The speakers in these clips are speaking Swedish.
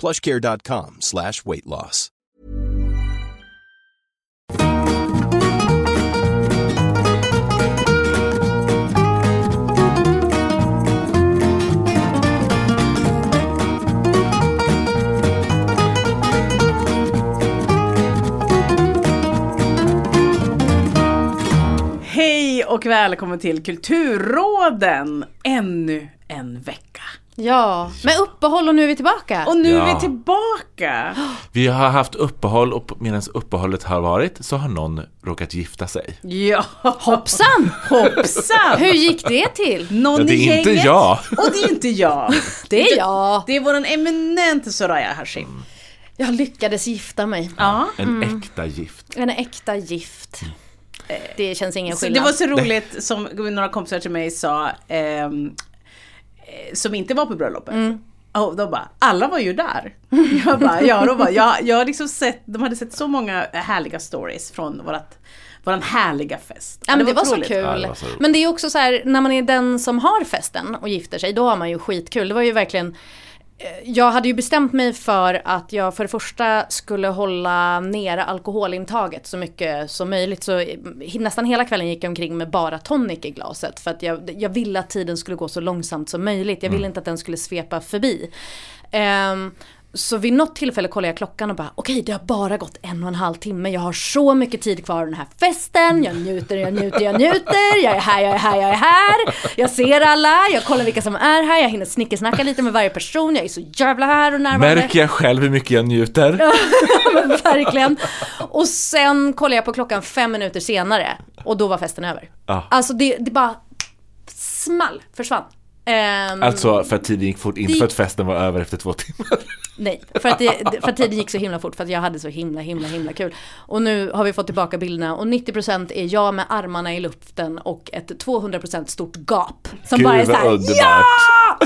plushcare.com slash weight loss. Hej och välkommen till Kulturråden! Ännu en vecka. Ja, med uppehåll och nu är vi tillbaka. Och nu är Ja. vi tillbaka! Vi har haft uppehåll och medan uppehållet har varit så har någon råkat gifta sig. Ja, Hoppsan! hoppsan! Hur gick det till? Någon Ja, det i är inte gänget. jag. Och det är inte jag. Det är jag. Det är våran eminente Soraya Hashim. Jag lyckades gifta mig. Ja. En äkta gift. En äkta gift. Eh, Det känns ingen Så det skillnad. var så roligt som några kompisar till mig sa, eh, som inte var på bröllopet. Och de bara, alla var ju där. Jag bara, ja, de bara, jag, jag har liksom sett, de hade sett så många härliga stories från vårat, våran härliga fest. Ja, men det var så otroligt. kul. Ja, det var så men det är också så här, när man är den som har festen och gifter sig, då har man ju skitkul. Det var ju verkligen eh, jag hade ju bestämt mig för att jag för det första skulle hålla nere alkoholintaget så mycket som möjligt. Så eh, nästan hela kvällen gick jag omkring med bara tonic i glaset. För att jag, jag ville att tiden skulle gå så långsamt som möjligt. Jag ville inte att den skulle svepa förbi. Ehm, så vid något tillfälle kollade jag klockan och bara okej det har bara gått en och en halv timme. Jag har så mycket tid kvar av den här festen. Jag njuter, jag njuter, jag njuter. Jag är här, jag är här, jag är här. Jag ser alla, jag kollar vilka som är här. Jag hinner snickesnacka lite med varje person. Jag är så jävla här och närvarande. Märker jag själv hur mycket jag njuter? Men verkligen. Och sen kollar jag på klockan fem minuter senare och då var festen över. Ja. Alltså det, det bara small, försvann. Ehm, Alltså för att tiden gick fort, inte Det- för att festen var över efter två timmar. Nej, för att, det, för att tiden gick så himla fort för att jag hade så himla himla himla kul. Och nu har vi fått tillbaka bilderna och 90% är jag med armarna i luften och ett 200% stort gap. Som Gud, bara är såhär ja!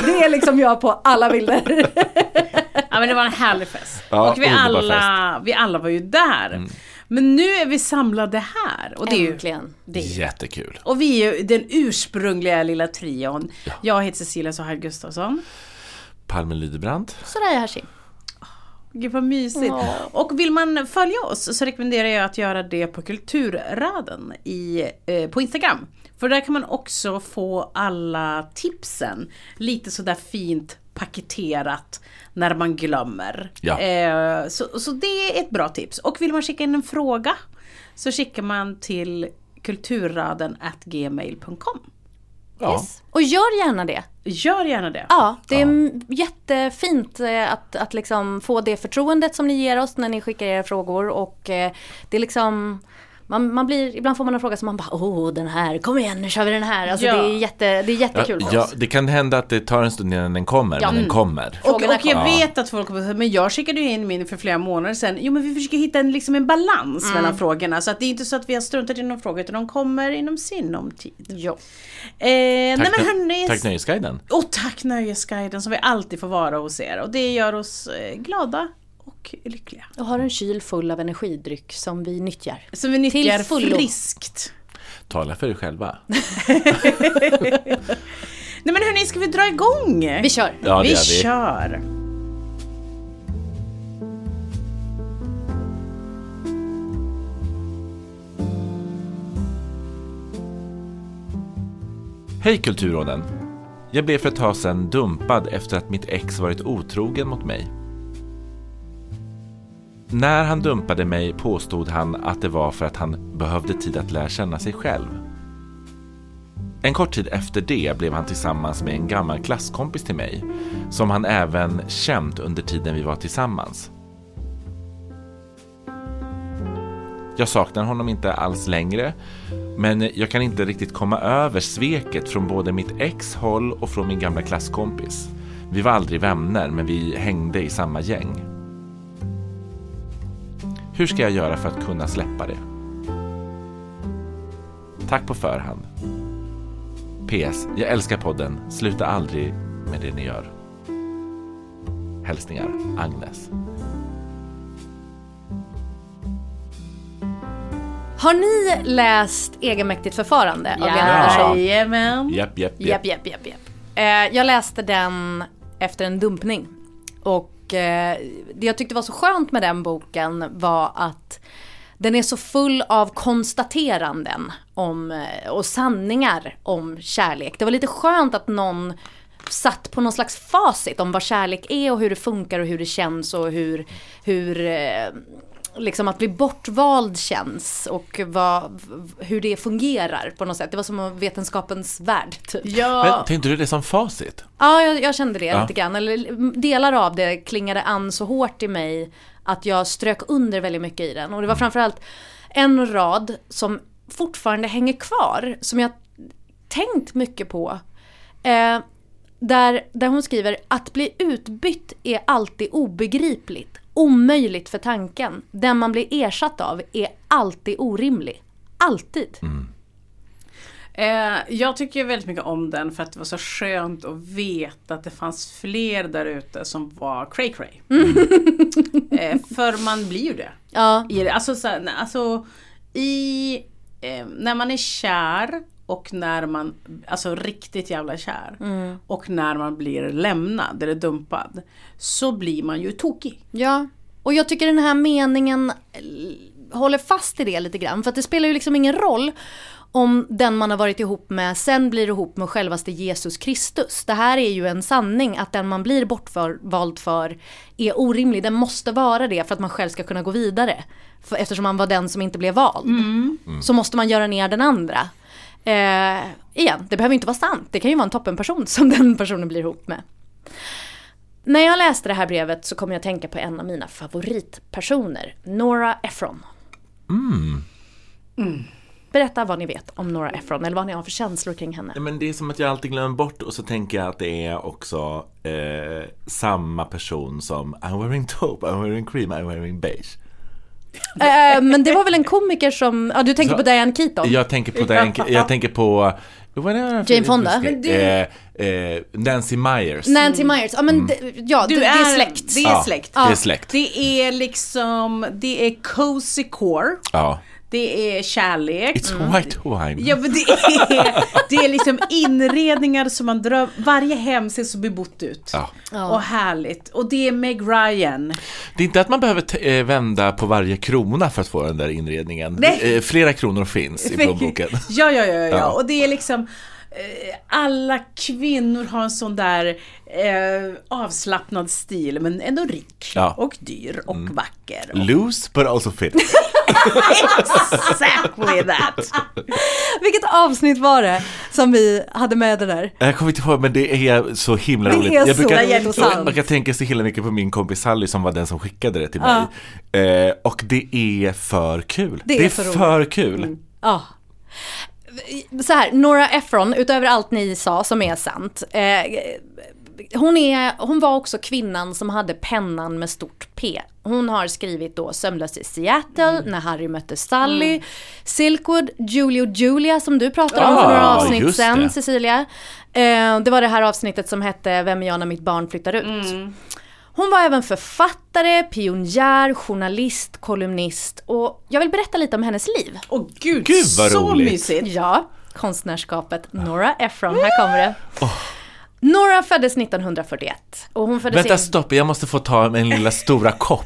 Det är liksom jag på alla bilder. Ja men det var en härlig fest. Ja, och vi alla, vi alla var ju där. Men nu är vi samlade här. Och det är ju, Äntligen. det är, Jättekul. och vi är ju den ursprungliga lilla trion. Jag heter Cecilia Sohail Gustafsson. Palme Lydebrand. Sådär är Hashi. Gud vad mysigt. Och vill man följa oss så rekommenderar jag att göra det på Kulturraden i, eh, på Instagram. För där kan man också få alla tipsen lite sådär fint paketerat när man glömmer. Ja. Eh, så, så det är ett bra tips. Och vill man skicka in en fråga så skickar man till kulturraden gmail.com. Ja. Yes. Och gör gärna det. Gör gärna det. Ja, det är m- jättefint eh, att, att liksom få det förtroendet som ni ger oss när ni skickar era frågor och eh, det är liksom man, man blir, ibland får man en fråga som man bara åh den här, kom igen nu kör vi den här. Alltså Ja. det, är jätte, det är jättekul Ja, för ja, oss. det kan hända att det tar en stund innan den kommer, men den kommer. Och, och jag vet att folk kommer men jag skickade ju in min för flera månader sedan. Jo men vi försöker hitta en, liksom en balans Mm. mellan frågorna. Så att det är inte så att vi har struntat i någon fråga utan de kommer inom sinom tid. Ja. Eh, nej Tack, men nö- hörni. tack Nöjesguiden. Och tack Nöjesguiden som vi alltid får vara hos er. Och det gör oss eh, glada och lyckliga. Och har en kyl full av energidryck som vi nyttjar. Som vi nyttjar friskt. Tala för er själva. Nej men hörni, ska vi dra igång? Vi kör! Ja, vi vi. kör! Hej Kulturråden! Jag blev för ett tag sedan dumpad efter att mitt ex varit otrogen mot mig. När han dumpade mig påstod han att det var för att han behövde tid att lära känna sig själv. En kort tid efter det blev han tillsammans med en gammal klasskompis till mig, som han även känt under tiden vi var tillsammans. Jag saknar honom inte alls längre, men jag kan inte riktigt komma över sveket från både mitt ex håll och från min gamla klasskompis. Vi var aldrig vänner, men vi hängde i samma gäng. Hur ska jag göra för att kunna släppa det? Tack på förhand. PS. Jag älskar podden. Sluta aldrig med det ni gör. Hälsningar Agnes. Har ni läst Egenmäktigt förfarande av Lena Andersson? Jajamän. Japp, japp, Japp, japp, japp, japp. Eh, jag läste den efter en dumpning. Och eh, det jag tyckte var så skönt med den boken var att den är så full av konstateranden om, eh, och sanningar om kärlek. Det var lite skönt att någon satt på någon slags facit om vad kärlek är och hur det funkar och hur det känns och hur, hur eh, liksom att bli bortvald känns och vad, hur det fungerar på något sätt. Det var som vetenskapens värld typ. Ja. Men tänkte du det som facit? Ja, jag, jag kände det Ja. lite grann. Eller delar av det klingade an så hårt i mig att jag strök under väldigt mycket i den. Och det var framförallt en rad som fortfarande hänger kvar, som jag tänkt mycket på. Eh, där, där hon skriver att bli utbytt är alltid obegripligt, omöjligt för tanken. Den man blir ersatt av är alltid orimlig. Alltid. Eh, jag tycker väldigt mycket om den för att det var så skönt att veta att det fanns fler där ute som var cray cray. eh, för man blir ju det. Ja. I, alltså, så, alltså i, eh, när man är kär och när man, alltså riktigt jävla kär. Och när man blir lämnad eller dumpad. Så blir man ju tokig. Ja, och jag tycker den här meningen eh, håller fast i det lite grann. För att det spelar ju liksom ingen roll om den man har varit ihop med sen blir ihop med självaste Jesus Kristus. Det här är ju en sanning att den man blir bortvald för är orimlig. Den måste vara det för att man själv ska kunna gå vidare. För eftersom man var den som inte blev vald. Så måste man göra ner den andra. Eh, igen, det behöver inte vara sant. Det kan ju vara en toppenperson som den personen blir ihop med. När jag läste det här brevet så kom jag att tänka på en av mina favoritpersoner, Nora Ephron. Mm. Berätta vad ni vet om Nora Ephron eller vad ni har för känslor kring henne. Nej, men det är som att jag alltid glömmer bort och så tänker jag att det är också eh, samma person som I'm wearing taupe, I'm wearing cream, I'm wearing beige. Eh, men det var väl en komiker som, ja du tänker Så- på Diane Keaton? Jag tänker på den, jag tänker på vad är det Jane Fonda? Men eh, eh, Nancy Myers. Nancy Myers, ja men det, ja, Du det, det är, är släkt. Det är Ja, släkt. det är släkt. Det är liksom, det är cozy core. Ja. Det är kärlek. It's white wine. Ja men det är, det är liksom inredningar som man dröm, varje hem ser så bebott ut. Ja. Och härligt. Och det är Meg Ryan. Det är inte att man behöver eh, vända på varje krona för att få den där inredningen. Nej. Eh, flera kronor finns i plånboken. Ja, ja, ja, ja, Ja. Och det är liksom eh, alla kvinnor har en sån där eh, avslappnad stil men ändå rik Ja. Mm. och dyr och vacker. Och Loose but also fit. exactly that! Vilket avsnitt var det som vi hade med det där? Jag kommer inte ihåg men det är så himla Det roligt. är jag så hjälpsamt. Man kan tänka sig himla mycket på min kompis Sally som var den som skickade det till mig. Eh, och det är för kul. Det är Det är, så för kul. Ja. Så här, Nora Ephron, utöver allt ni sa som är sant. Eh, hon, är, hon var också kvinnan som hade pennan med stort P. Hon har skrivit då Sömnlös i Seattle, När Harry mötte Sally, Silkwood, Julie och Julia som du pratade om för Ah, några avsnitt sen, det. Cecilia. Eh, det var det här avsnittet som hette Vem är jag när mitt barn flyttar ut. Hon var även författare, pionjär, journalist, kolumnist och jag vill berätta lite om hennes liv. Åh gud, Gud, vad så roligt. mysigt. Ja, konstnärskapet Nora Ephron, här kommer det. Nora föddes 1941 och hon föddes Vänta in... stopp, jag måste få ta min lilla stora kopp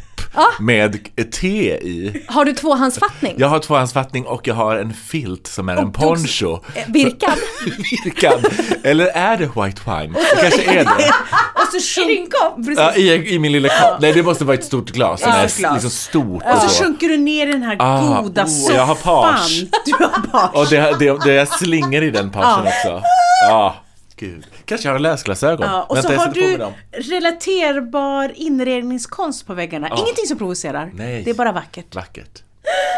med te i. Har du tvåhandsfattning? Jag har tvåhandsfattning och jag har en filt som är en poncho. Eh, Virkad? Virkad. Eller är det white wine? Det kanske är det. Och så sjunk, Ja, i, I min lilla kopp. Nej, det måste vara ett stort glas Ja, är ett glas. liksom stort och och så så. sjunker du ner i den här Ah, goda oh, soffan. jag har page. Du har page. Och det, det, det är slingor i den pagen också. Ja, gud. Kanske jag har läsglasögon. Ja, och Vänta, så har du relaterbar inredningskonst på väggarna. Ingenting som provocerar. Nej. Det är bara vackert. Vackert.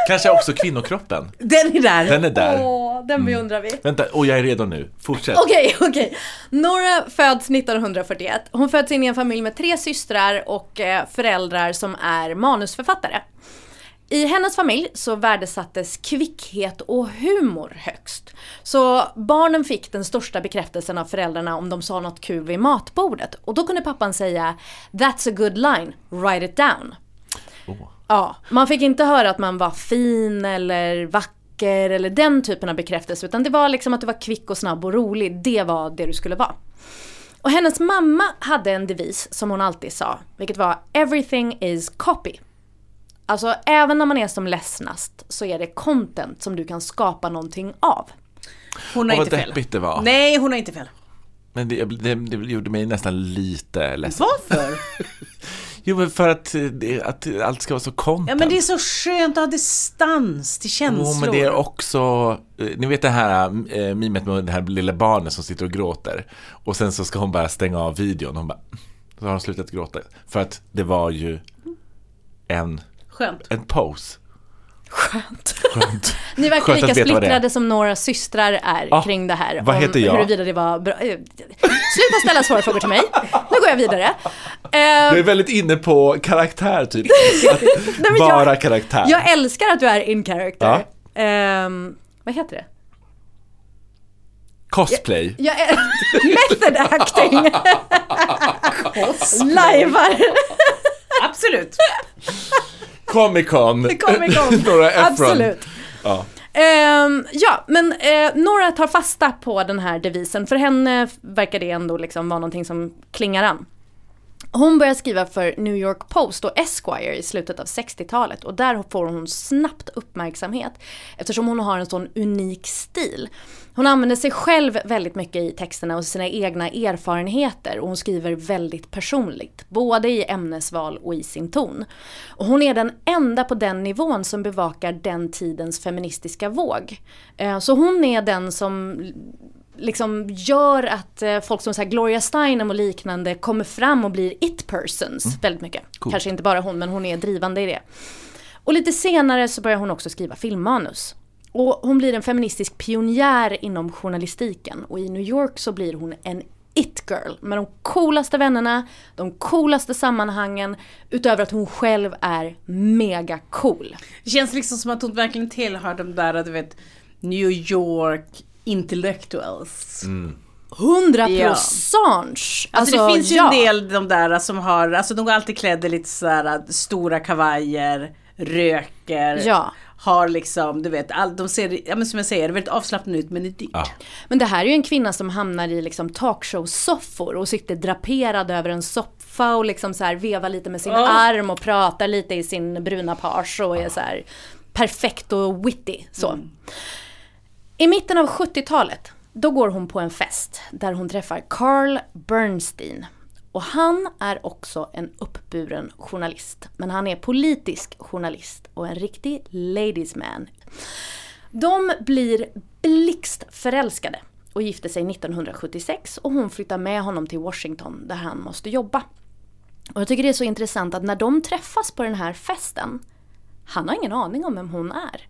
Kanske också kvinnokroppen. Den är där. Den är där. Åh, den beundrar vi. Vänta, och jag är redo nu. Fortsätt. Okej, okej. Nora föds 1941. Hon föds in i en familj med tre systrar och eh, föräldrar som är manusförfattare. I hennes familj så värdesattes kvickhet och humor högst. Så barnen fick den största bekräftelsen av föräldrarna om de sa något kul vid matbordet. Och då kunde pappan säga “That's a good line, write it down”. Ja, man fick inte höra att man var fin eller vacker eller den typen av bekräftelse utan det var liksom att du var kvick och snabb och rolig. Det var det du skulle vara. Och hennes mamma hade en devis som hon alltid sa, vilket var “Everything is copy”. Alltså även när man är som ledsnast så är det content som du kan skapa någonting av. Hon har inte fel. det var. Nej, hon har inte fel. Men det, det, det gjorde mig nästan lite ledsen. Varför? Jo, men för att, det, att allt ska vara så content. Ja men det är så skönt att ha distans till känslor. Jo, men det är också, eh, ni vet det här äh, mimet med det här lilla barnet som sitter och gråter. Och sen så ska hon bara stänga av videon. Hon bara, så har hon slutat gråta. För att det var ju en, Skönt. en pose. Skönt. Skönt. Ni verkar Skönt lika splittrade som några systrar är Ja, kring det här. vad heter jag? Huruvida det var bra. eh, Sluta ställa svåra frågor till mig. Nu går jag vidare. Eh, Du är väldigt inne på karaktär typ. Jag- vara karaktär. jag älskar att du är in character. Ehm, vad heter det? Cosplay. Jag är, method acting. Lajvar. Absolut. Comic Con. Comic Con. Nora Ephron. Absolut. Ja. Ehm, ja, men eh, Nora tar fasta på den här devisen. För henne verkar det ändå liksom vara någonting som klingar an. Hon börjar skriva för New York Post och Esquire i slutet av 60-talet och där får hon snabbt uppmärksamhet eftersom hon har en sån unik stil. Hon använder sig själv väldigt mycket i texterna och sina egna erfarenheter och hon skriver väldigt personligt, både i ämnesval och i sin ton. Och hon är den enda på den nivån som bevakar den tidens feministiska våg. Eh, Så hon är den som liksom gör att eh, folk som så här Gloria Steinem och liknande kommer fram och blir it-persons väldigt mycket. Kanske inte bara hon, men hon är drivande i det. Och lite senare så börjar hon också skriva filmmanus. Och hon blir en feministisk pionjär inom journalistiken och i New York så blir hon en it-girl med de coolaste vännerna, de coolaste sammanhangen utöver att hon själv är mega cool. Det känns liksom som att hon verkligen tillhör de där, du vet, New York intellectuals. 100 Ja. procent! Alltså, det finns ju ja. en del de där som har, alltså de går alltid klädda lite sådär stora kavajer, röker, Ja. Har liksom, du vet, all, de ser, ja men som jag säger, väldigt avslappnade ut men det är dyrt. Ja. Men det här är ju en kvinna som hamnar i liksom talkshow-soffor och sitter draperad över en soffa och liksom så här vevar lite med sin Ja. arm och pratar lite i sin bruna page och är så här perfekt och witty. Så. I mitten av 70-talet, då går hon på en fest där hon träffar Carl Bernstein. Och han är också en uppburen journalist. Men han är politisk journalist och en riktig ladies man. De blir blixtförälskade och gifter sig 1976 och hon flyttar med honom till Washington där han måste jobba. Och jag tycker det är så intressant att när de träffas på den här festen, han har ingen aning om vem hon är.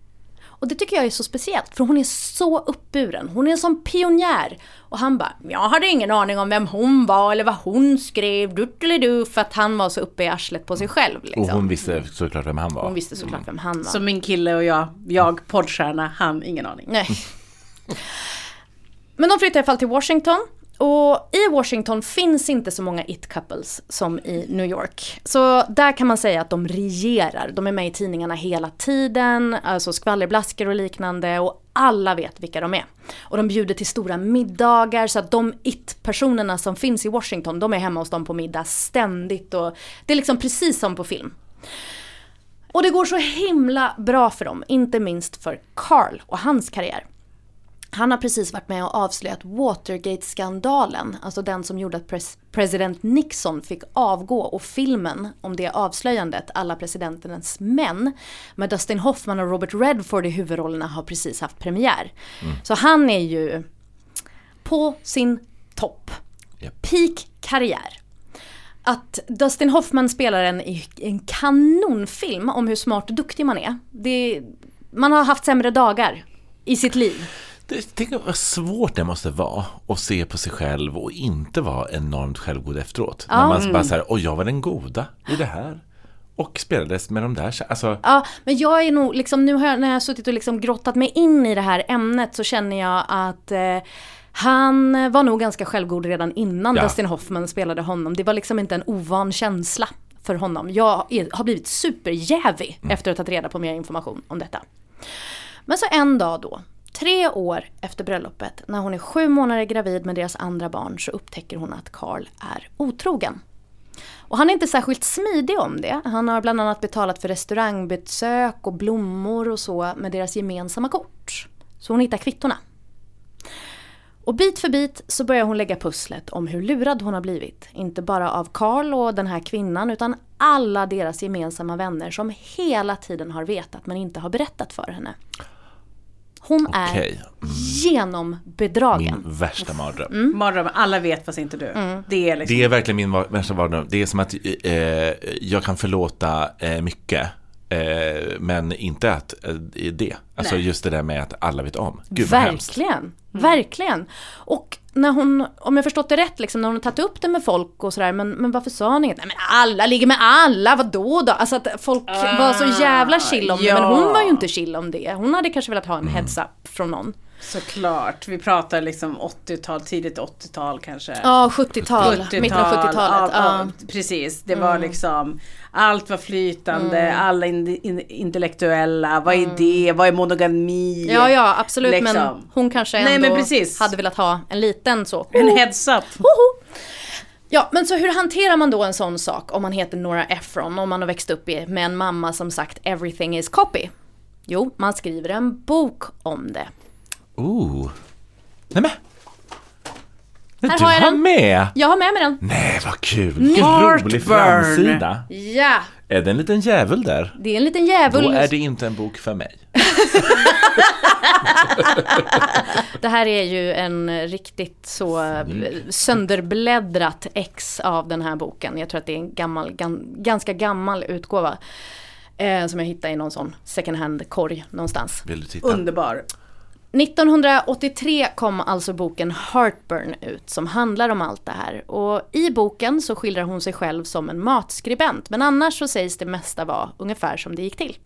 Och det tycker jag är så speciellt för hon är så uppburen. Hon är en sån pionjär. Och han bara, jag hade ingen aning om vem hon var eller vad hon skrev, du för att han var så uppe i arslet på sig själv. Liksom. Och hon visste såklart vem han var. Hon visste såklart vem han var. Som min kille och jag, jag poddstjärna, han ingen aning. Nej. Men de flyttar i alla fall till Washington och i Washington finns inte så många it-couples som i New York. Så där kan man säga att de regerar. De är med i tidningarna hela tiden, alltså skvallerblaskor och liknande. Och alla vet vilka de är. Och de bjuder till stora middagar så att de it-personerna som finns i Washington, de är hemma hos dem på middag ständigt. Och det är liksom precis som på film. Och det går så himla bra för dem, inte minst för Carl och hans karriär. Han har precis varit med och avslöjat Watergate-skandalen, alltså den som gjorde att pres president Nixon fick avgå och filmen om det avslöjandet, Alla presidenternas män, med Dustin Hoffman och Robert Redford i huvudrollerna har precis haft premiär. Mm. Så han är ju på sin topp. Yep. Peak karriär. Att Dustin Hoffman spelar en, en kanonfilm om hur smart och duktig man är. Det, man har haft sämre dagar i sitt liv. Tänk vad svårt det måste vara att se på sig själv och inte vara enormt självgod efteråt. Ja. När man bara säger, och jag var den goda i det här. Och spelades med de där, alltså. Ja, men jag är nog liksom, nu har jag, när jag har suttit och liksom grottat mig in i det här ämnet så känner jag att eh, han var nog ganska självgod redan innan ja. Dustin Hoffman spelade honom. Det var liksom inte en ovan känsla för honom. Jag är, har blivit superjävig mm. efter att ha tagit reda på mer information om detta. Men så en dag då Tre år efter bröllopet, när hon är sju månader gravid med deras andra barn, så upptäcker hon att Carl är otrogen. Och han är inte särskilt smidig om det. Han har bland annat betalat för restaurangbesök och blommor och så med deras gemensamma kort. Så hon hittar kvittorna. Och bit för bit så börjar hon lägga pusslet om hur lurad hon har blivit. Inte bara av Carl och den här kvinnan utan alla deras gemensamma vänner som hela tiden har vetat men inte har berättat för henne. Hon okay. är mm. genombedragen. Min värsta mardröm. Mm. Mardröm, alla vet fast inte du. Mm. Det, är liksom... det är verkligen min värsta mardröm. Det är som att eh, jag kan förlåta eh, mycket. Eh, men inte att eh, det. Alltså Nej. just det där med att alla vet om. Gud, Verkligen. Verkligen. Och när hon, om jag förstått det rätt, liksom, när hon har tagit upp det med folk och sådär, men, men varför sa hon inget? Nej men alla ligger med alla, vadå då? Alltså att folk ah, var så jävla chill om ja. det, men hon var ju inte chill om det. Hon hade kanske velat ha en heads-up från någon. Såklart, vi pratar liksom 80-tal, tidigt 80-tal kanske. Ja, 70-tal, 70 mitten av 70-talet. Ja. Precis, det var mm. liksom allt var flytande, mm. alla in, in, intellektuella, vad är mm. det, vad är monogami? Ja, ja absolut liksom. men hon kanske ändå Nej, hade velat ha en liten så. En heads up. Ja, men så hur hanterar man då en sån sak om man heter Nora Ephron, om man har växt upp med en mamma som sagt “everything is copy”? Jo, man skriver en bok om det. Ooh. Nej här du har, jag har den. med? Jag har med mig den. Nej, vad kul! Vilken rolig framsida. Ja. Är det en liten djävul där? Det är en liten djävul. Då är det inte en bok för mig. det här är ju en riktigt så sönderbläddrat ex av den här boken. Jag tror att det är en gammal, ganska gammal utgåva. Eh, som jag hittade i någon sån second hand-korg någonstans. Vill du titta? Underbar. 1983 kom alltså boken Heartburn ut som handlar om allt det här. Och i boken så skildrar hon sig själv som en matskribent men annars så sägs det mesta vara ungefär som det gick till.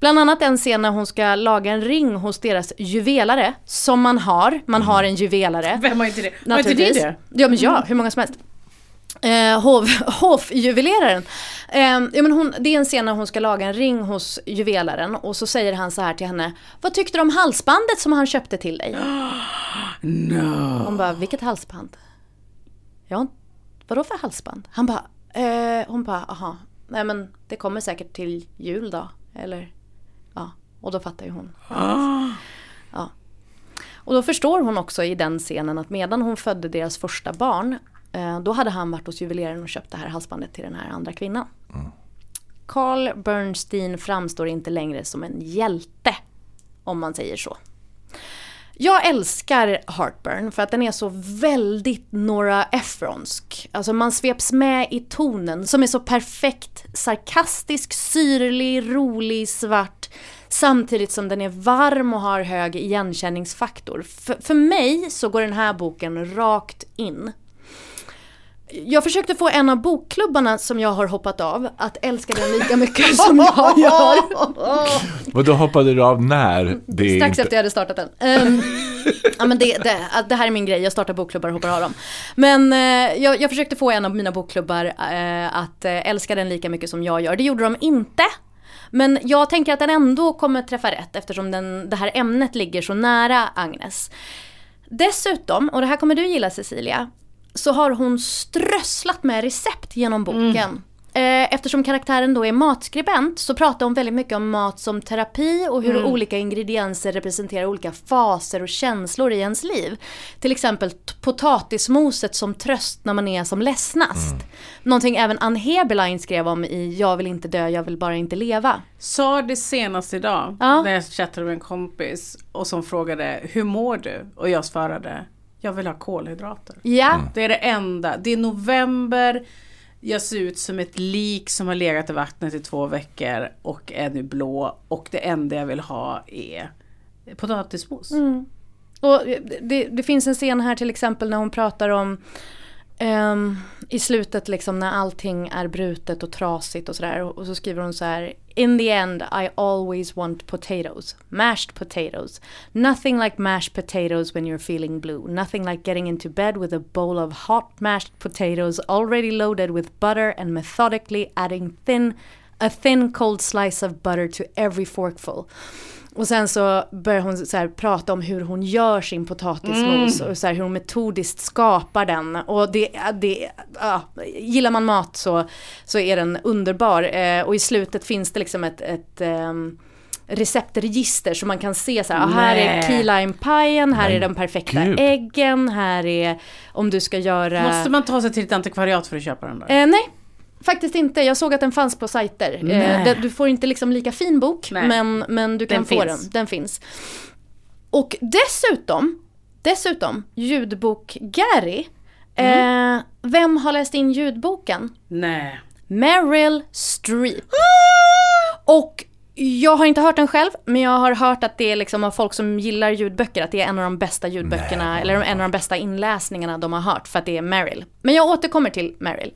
Bland annat en scen när hon ska laga en ring hos deras juvelare, som man har. Man har en juvelare. Vem har inte det? Har inte det? Ja men ja, hur många som helst. Eh, Hovjuveleraren. Eh, ja, men hon, det är en scen när hon ska laga en ring hos juvelaren och så säger han så här till henne. Vad tyckte du om halsbandet som han köpte till dig? No. Hon bara, vilket halsband? Ja, vadå för halsband? Han bara, eh, hon bara, aha, nej men det kommer säkert till jul då. Eller, ja, och då fattar ju hon. Ja. Och då förstår hon också i den scenen att medan hon födde deras första barn då hade han varit hos juveleraren och köpt det här halsbandet till den här andra kvinnan. Mm. Carl Bernstein framstår inte längre som en hjälte, om man säger så. Jag älskar Heartburn för att den är så väldigt Nora Ephronsk. Alltså man sveps med i tonen som är så perfekt sarkastisk, syrlig, rolig, svart. Samtidigt som den är varm och har hög igenkänningsfaktor. För, för mig så går den här boken rakt in jag försökte få en av bokklubbarna som jag har hoppat av att älska den lika mycket som jag gör. Och då hoppade du av när? Det Strax inte... efter jag hade startat den. Ehm, ja, men det, det, det här är min grej, jag startar bokklubbar och hoppar av dem. Men eh, jag, jag försökte få en av mina bokklubbar eh, att eh, älska den lika mycket som jag gör. Det gjorde de inte. Men jag tänker att den ändå kommer träffa rätt eftersom den, det här ämnet ligger så nära Agnes. Dessutom, och det här kommer du gilla Cecilia, så har hon strösslat med recept genom boken. Eh, Eftersom karaktären då är matskribent så pratar hon väldigt mycket om mat som terapi och hur olika ingredienser representerar olika faser och känslor i ens liv. Till exempel potatismoset som tröst när man är som ledsnast. Någonting även Ann Heberlein skrev om i Jag vill inte dö, jag vill bara inte leva. Sa det senast idag Ja. när jag chattade med en kompis och som frågade hur mår du? Och jag svarade jag vill ha kolhydrater. Ja, Det är det enda. Det är november. Jag ser ut som ett lik som har legat i vattnet i två veckor och är nu blå. Och det enda jag vill ha är potatismos. Och det, det finns en scen här till exempel när hon pratar om Um, i slutet liksom när allting är brutet och trasigt och sådär. Och så skriver hon så här. In the end I always want potatoes. Mashed potatoes. Nothing like mashed potatoes when you're feeling blue. Nothing like getting into bed with a bowl of hot mashed potatoes already loaded with butter and methodically adding thin a thin cold slice of butter to every forkful. Och sen så börjar hon så här prata om hur hon gör sin potatismos och så här hur hon metodiskt skapar den. Och det, det, ja, gillar man mat så, så är den underbar. Eh, och i slutet finns det liksom ett, ett ehm, receptregister så man kan se så här, ah, här är Nej. key lime pien, här Men är de perfekta gud. äggen, här är om du ska göra... Måste man ta sig till ett antikvariat för att köpa den där? Eh, nej, faktiskt inte. Jag såg att den fanns på sajter. Eh, Nej. du får inte liksom lika fin bok, Nej. men, men du kan Den få finns. den. Den finns. Och dessutom, dessutom, ljudbok Gary. Mm. Eh, vem har läst in ljudboken? Nej. Meryl Streep. Och jag har inte hört den själv, men jag har hört att det är liksom av folk som gillar ljudböcker, att det är en av de bästa ljudböckerna, eller en av de bästa inläsningarna de har hört, för att det är Meryl. Men jag återkommer till Meryl.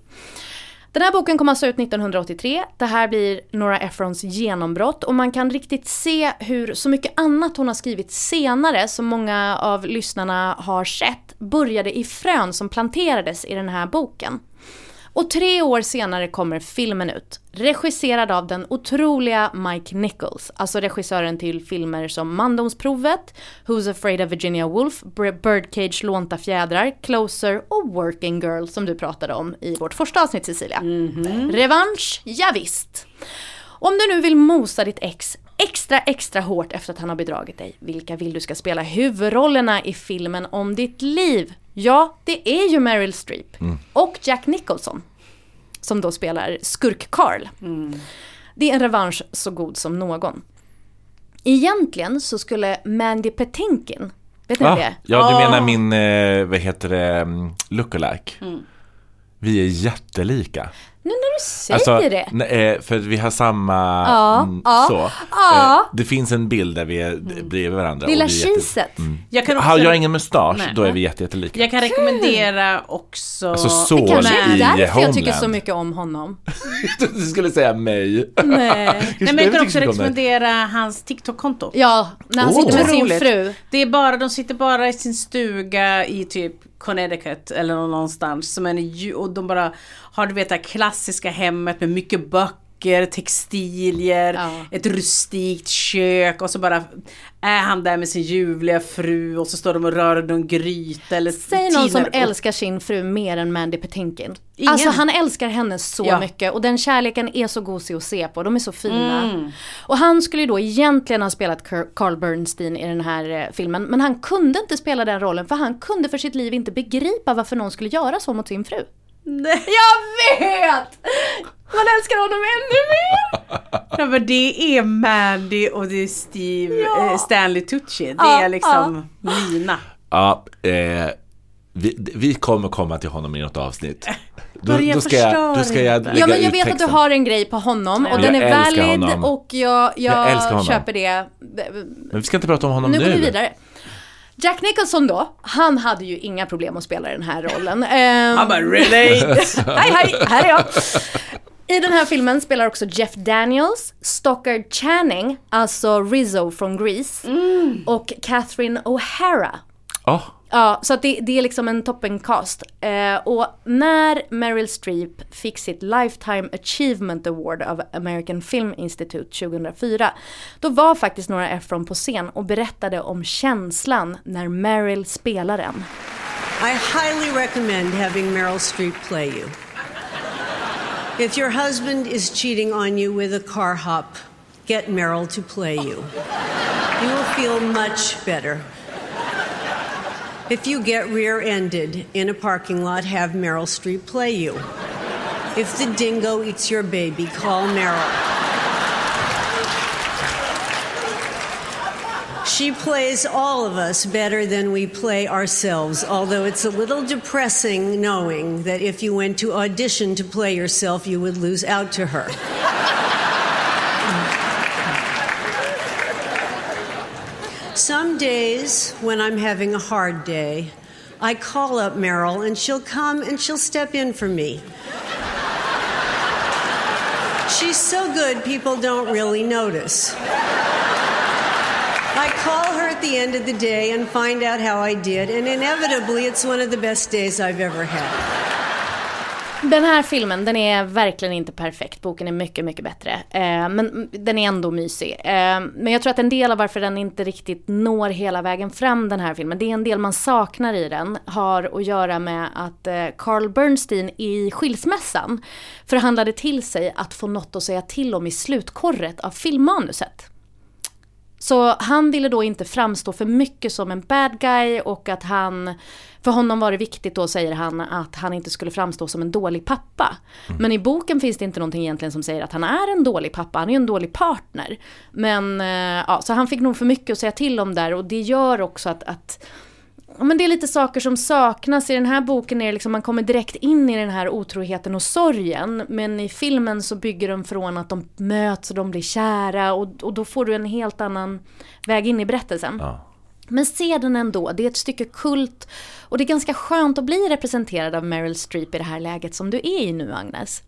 Den här boken kom alltså ut 1983. Det här blir Nora Ephrons genombrott och man kan riktigt se hur så mycket annat hon har skrivit senare som många av lyssnarna har sett började i frön som planterades i den här boken. Och tre år senare kommer filmen ut. Regisserad av den otroliga Mike Nichols. Alltså regissören till filmer som Mandomsprovet, Who's Afraid of Virginia Woolf, Bir- Birdcage Lånta fjädrar, Closer och Working Girl som du pratade om i vårt första avsnitt Cecilia. Revansch, ja, visst. Om du nu vill mosa ditt ex extra extra hårt efter att han har bedragit dig, vilka vill du ska spela huvudrollerna i filmen om ditt liv? Ja, det är ju Meryl Streep och Jack Nicholson som då spelar skurk Carl. Det är en revansch så god som någon. Egentligen så skulle Mandy Patinkin, vet ni Ja, det? ja, du Ah. menar min, eh, vad heter det, mm, lookalike. Vi är jättelika. Nu när säger Alltså, det. n- eh, för att vi har samma, Ja, mm, ja, så. ja. Eh, det finns en bild där vi är bredvid varandra. Lilla och vi är jätte- kiset. Jag kan också, Har jag ingen mustasch, Nej. då är vi jätte, jättelika. jag kan rekommendera också... Alltså så Det kanske är därför jag Homeland. tycker så mycket om honom. du skulle säga mig. Nej. Nej, men jag kan också rekommendera hans TikTok-konto. Ja, när han Oh. sitter med sin fru. Det är bara, de sitter bara i sin stuga i typ Connecticut eller någonstans. Som en, och de bara har du vet det klassiska hemmet med mycket böcker, textilier, Ja. ett rustikt kök och så bara är han där med sin ljuvliga fru och så står de och rör någon gryta eller Säg någon som upp. älskar sin fru mer än Mandy Patinkin. Ingen. Alltså han älskar henne så Ja. mycket och den kärleken är så gosig att se på. De är så fina. Mm. Och han skulle ju då egentligen ha spelat Car- Carl Bernstein i den här eh, filmen. Men han kunde inte spela den rollen för han kunde för sitt liv inte begripa varför någon skulle göra så mot sin fru. Nej. Jag vet! Man älskar honom ännu mer! Ja, men det är Mandy och det är Steve, Ja. eh, Stanley Tucci. Det Ja, är liksom mina. Ja, eh, vi, vi kommer komma till honom i något avsnitt. Då, då, ska, jag, då ska jag lägga Ja men jag ut vet att du texten. har en grej på honom och Ja. den är Jag valid honom. och jag, jag, Jag köper det. Men vi ska inte prata om honom Nu nu. går vi vidare. Jack Nicholson då, han hade ju inga problem att spela den här rollen. Han bara relate. hej hej, här är jag. I den här filmen spelar också Jeff Daniels, Stockard Channing, alltså Rizzo från Grease, och Catherine O'Hara. Åh, Ja, så att det, det är liksom en toppencast. Eh, och när Meryl Streep fick sitt Lifetime Achievement Award av American Film Institute 2004, då var faktiskt Nora Ephron på scen och berättade om känslan när Meryl spelar den. I highly recommend having Meryl Streep play you. If your husband is cheating on you with a car hop, get Meryl to play you. You will feel much better. If you get rear ended in a parking lot, have Meryl Streep play you. If the dingo eats your baby, call Meryl. She plays all of us better than we play ourselves, although it's a little depressing knowing that if you went to audition to play yourself, you would lose out to her. Some days when I'm having a hard day, I call up Meryl and she'll come and she'll step in for me. She's so good, people don't really notice. I call her at the end of the day and find out how I did, and inevitably, it's one of the best days I've ever had. Den här filmen, den är verkligen inte perfekt. Boken är mycket, mycket bättre. Eh, men den är ändå mysig. Eh, men jag tror att en del av varför den inte riktigt når hela vägen fram, den här filmen, det är en del man saknar i den, har att göra med att eh, Carl Bernstein i skilsmässan förhandlade till sig att få något att säga till om i slutkorret av filmmanuset. Så han ville då inte framstå för mycket som en bad guy och att han, för honom var det viktigt då säger han att han inte skulle framstå som en dålig pappa. Men i boken finns det inte någonting egentligen som säger att han är en dålig pappa, han är ju en dålig partner. Men eh, ja, så han fick nog för mycket att säga till om där och det gör också att, att Ja, men det är lite saker som saknas. I den här boken är liksom, man kommer direkt in i den här otroheten och sorgen. Men i filmen så bygger de från att de möts och de blir kära och, och då får du en helt annan väg in i berättelsen. Ja. Men se den ändå, det är ett stycke kult och det är ganska skönt att bli representerad av Meryl Streep i det här läget som du är i nu Agnes.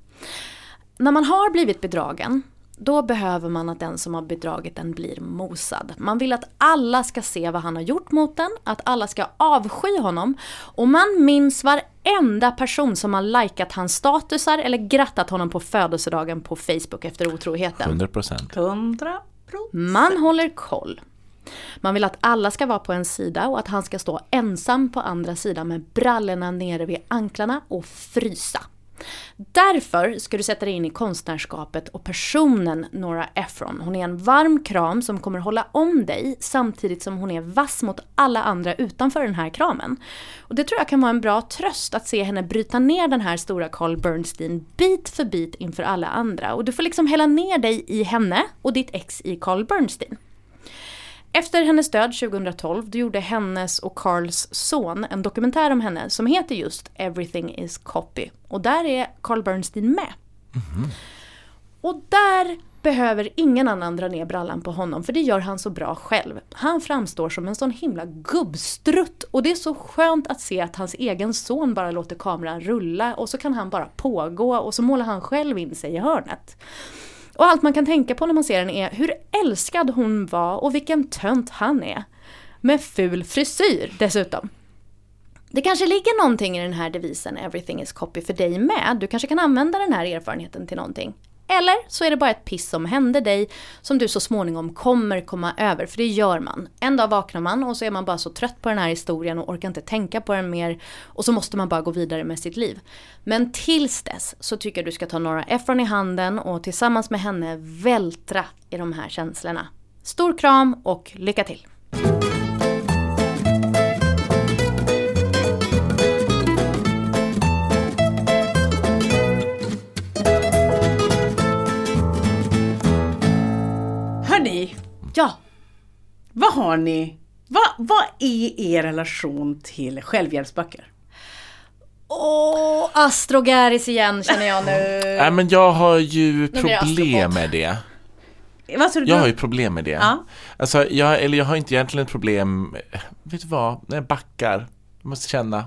När man har blivit bedragen, då behöver man att den som har bedragit den blir mosad. Man vill att alla ska se vad han har gjort mot den, att alla ska avsky honom och man minns varenda person som har likat hans statusar eller grattat honom på födelsedagen på Facebook efter otroheten. 100 procent. 100 procent. Man håller koll. Man vill att alla ska vara på en sida och att han ska stå ensam på andra sidan med brallorna nere vid anklarna och frysa. Därför ska du sätta dig in i konstnärskapet och personen Nora Ephron. Hon är en varm kram som kommer hålla om dig samtidigt som hon är vass mot alla andra utanför den här kramen. Och det tror jag kan vara en bra tröst att se henne bryta ner den här stora Carl Bernstein bit för bit inför alla andra. Och du får liksom hälla ner dig i henne och ditt ex i Carl Bernstein. Efter hennes död 2012 då gjorde hennes och Carls son en dokumentär om henne som heter just Everything is copy. Och där är Carl Bernstein med. Och där behöver ingen annan dra ner brallan på honom för det gör han så bra själv. Han framstår som en sån himla gubbstrutt och det är så skönt att se att hans egen son bara låter kameran rulla och så kan han bara pågå och så målar han själv in sig i hörnet. Och allt man kan tänka på när man ser den är hur älskad hon var och vilken tönt han är. Med ful frisyr dessutom. Det kanske ligger någonting i den här devisen “Everything is copy” för dig med. Du kanske kan använda den här erfarenheten till någonting. Eller så är det bara ett piss som hände dig som du så småningom kommer komma över, för det gör man. En dag vaknar man och så är man bara så trött på den här historien och orkar inte tänka på den mer och så måste man bara gå vidare med sitt liv. Men tills dess så tycker jag du ska ta Nora Ephron i handen och tillsammans med henne vältra i de här känslorna. Stor kram och lycka till! Ja, vad har ni? Vad, vad är er relation till självhjälpsböcker? Åh, Astrogaris igen känner jag nu. Nej men jag har ju problem med det. Du? Jag har ju problem med det. Ja. Alltså, jag, eller jag har inte egentligen ett problem, vet du vad, när jag backar, jag måste känna,